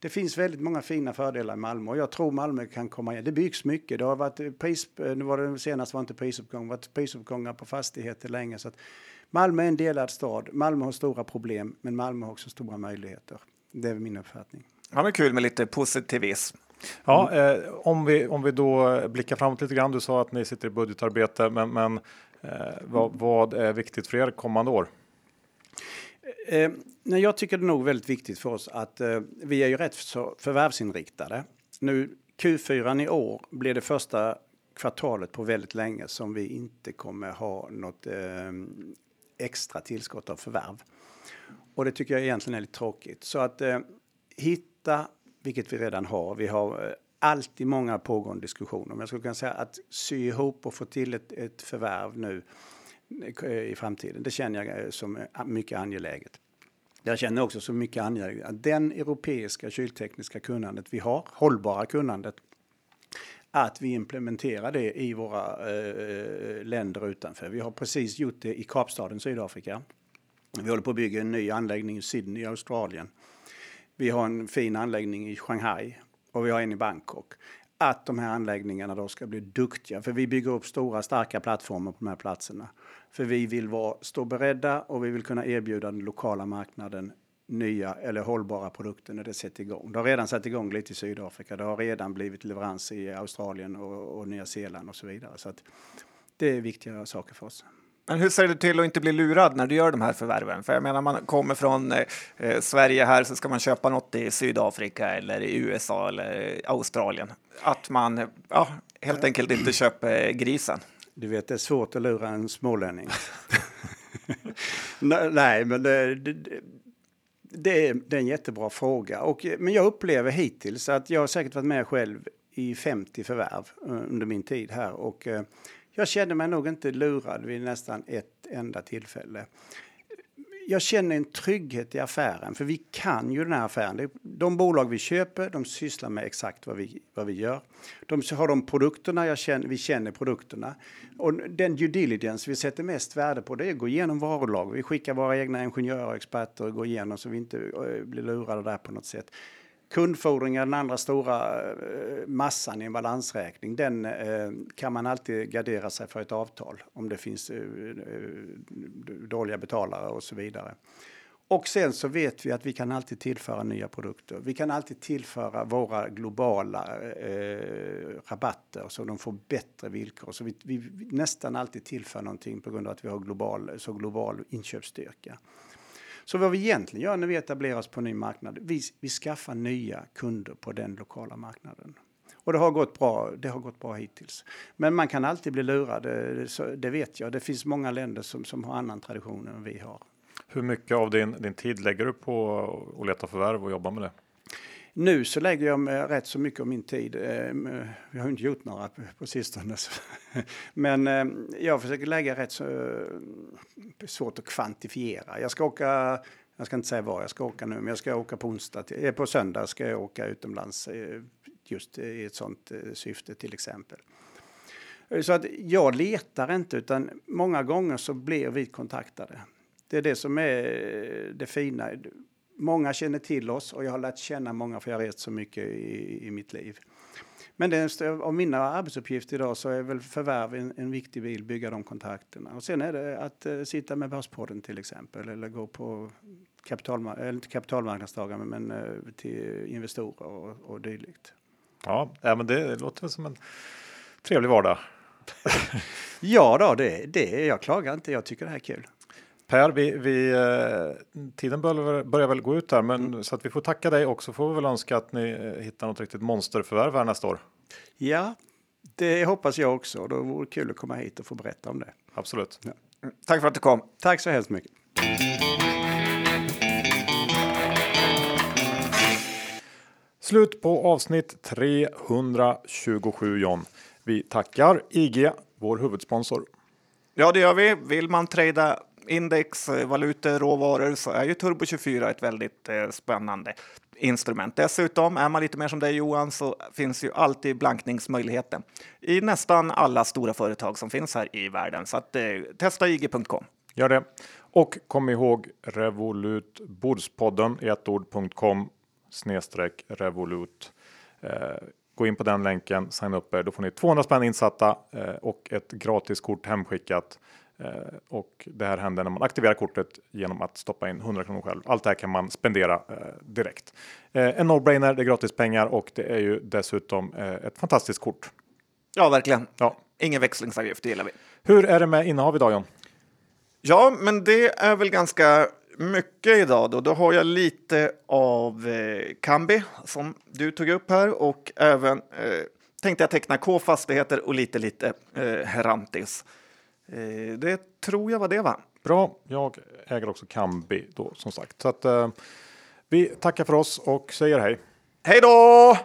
Det finns väldigt många fina fördelar i Malmö och jag tror Malmö kan komma igen. Det byggs mycket. Det har varit pris, nu var det senast var inte prisuppgång, det har varit prisuppgångar på fastigheter länge. Så att Malmö är en delad stad. Malmö har stora problem, men Malmö har också stora möjligheter. Det är min uppfattning. Ja, men kul med lite positivism. Ja, eh, om, vi, om vi då blickar framåt lite grann. Du sa att ni sitter i budgetarbete, men, men eh, vad, vad, är viktigt för er kommande år? Eh, nej, jag tycker det är nog väldigt viktigt för oss att eh, vi är ju rätt så förvärvsinriktade. Nu Q4 i år blir det första kvartalet på väldigt länge som vi inte kommer ha något eh, extra tillskott av förvärv. Och det tycker jag egentligen är lite tråkigt. Så att eh, hitta vilket vi redan har. Vi har eh, alltid många pågående diskussioner. Men jag skulle kunna säga att sy ihop och få till ett, ett förvärv nu i framtiden, det känner jag eh, som eh, mycket angeläget. Jag känner också som mycket angeläget att den europeiska kyltekniska kunnandet vi har, hållbara kunnandet, att vi implementerar det i våra eh, eh länder utanför. Vi har precis gjort det i Kapstaden, Sydafrika. Vi håller på att bygga en ny anläggning i Sydney, Australien. Vi har en fin anläggning i Shanghai och vi har en i Bangkok. Att de här anläggningarna då ska bli duktiga, för vi bygger upp stora starka plattformar på de här platserna. För vi vill vara, stå beredda och vi vill kunna erbjuda den lokala marknaden nya eller hållbara produkter när det sätter igång. Det har redan satt igång lite i Sydafrika. Det har redan blivit leverans i Australien och, och Nya Zeeland och så vidare. Så att det är viktiga saker för oss. Men hur ser du till att inte bli lurad när du gör de här förvärven? För jag menar, man kommer från eh, eh Sverige här så ska man köpa något i Sydafrika eller i USA eller Australien. Att man ja, helt enkelt inte köper grisen. Du vet, det är svårt att lura en smålänning. Nej, men det, det, det, är, det är en jättebra fråga. Och, men jag upplever hittills att jag har säkert varit med själv i 50 förvärv eh, under min tid här. Och eh, jag känner mig nog inte lurad vid nästan ett enda tillfälle. Jag känner en trygghet i affären, för vi kan ju den här affären. De bolag vi köper, de sysslar med exakt vad vi, vad vi gör. De har de produkterna, jag känner, vi känner produkterna. Och den due diligence vi sätter mest värde på, det är att gå igenom varulag. Vi skickar våra egna ingenjörer och experter och går igenom så vi inte eh, blir lurade där på något sätt. Kundfordringar, den andra stora eh, massan i en balansräkning, den eh, kan man alltid gardera sig för ett avtal om det finns eh, dåliga betalare och så vidare. Och sen så vet vi att vi kan alltid tillföra nya produkter. Vi kan alltid tillföra våra globala eh, rabatter så de får bättre villkor. Så vi, vi, nästan alltid tillför någonting på grund av att vi har global, så global inköpsstyrka. Så vad vi egentligen gör när vi etablerar oss på en ny marknad, vi, vi skaffar nya kunder på den lokala marknaden. Och det har gått bra, det har gått bra hittills. Men man kan alltid bli lurad, eh, det, det vet jag. Det finns många länder som, som har annan tradition än vi har. Hur mycket av din, din tid lägger du på att leta förvärv och jobba med det? Nu så lägger jag rätt så mycket av min tid. Eh, jag har inte gjort några på sistone. Men eh, jag försöker lägga rätt så eh, svårt att kvantifiera. Jag ska åka, jag ska inte säga var jag ska åka nu, men jag ska åka på onsdag, på söndag ska jag åka utomlands just i ett sånt syfte till exempel. Så att jag letar inte, utan många gånger så blir vi kontaktade. Det är det som är det fina många känner till oss och jag har lärt känna många för jag har rest så mycket i, i mitt liv. Men det, av mina arbetsuppgifter idag så är väl förvärv en, en viktig bil, bygga de kontakterna. Och sen är det att uh, sitta med Börspodden till exempel eller gå på kapitalma eller inte kapitalmarknadsdagar men uh, till investorer och, och dylikt. Ja, ja, men det låter väl som en trevlig vardag. ja då, det, det, jag klagar inte. Jag tycker det här är kul. Per, vi, vi, eh, tiden börjar, börjar väl gå ut här, men mm. så att vi får tacka dig och så får vi väl önska att ni eh, hittar något riktigt monsterförvärv här nästa år. Ja, det hoppas jag också. Då vore det kul att komma hit och få berätta om det. Absolut. Ja. Tack för att du kom. Tack så hemskt mycket. Slut på avsnitt 327 John. Vi tackar IG, vår huvudsponsor. Ja, det gör vi. Vill man trada index, eh, valutor, råvaror så är ju Turbo 24 ett väldigt eh, spännande instrument. Dessutom, är man lite mer som dig Johan, så finns ju alltid blankningsmöjligheten i nästan alla stora företag som finns här i världen. Så att, eh, testa IG.com. Gör det. Och kom ihåg Revolut Bordspodden i ett ord.com snedstreck Revolut. Eh, gå in på den länken, signa upp er. Då får ni 200 spänn insatta eh, och ett gratis kort hemskickat och det här händer när man aktiverar kortet genom att stoppa in 100 kronor själv. Allt det här kan man spendera eh, direkt. Eh, en no-brainer, det är gratis pengar och det är ju dessutom ett fantastiskt kort. Ja, verkligen. Ja. Ingen växlingsavgift, det gillar vi. Hur är det med innehav idag John? Ja, men det är väl ganska mycket idag då. Då har jag lite av eh, Kambi som du tog upp här och även eh, tänkte jag teckna K-fastigheter och lite lite eh, Herantis. Eh, det tror jag var det va? Bra, jag äger också Kambi då som sagt. Så att eh, vi tackar för oss och säger hej. Hej då!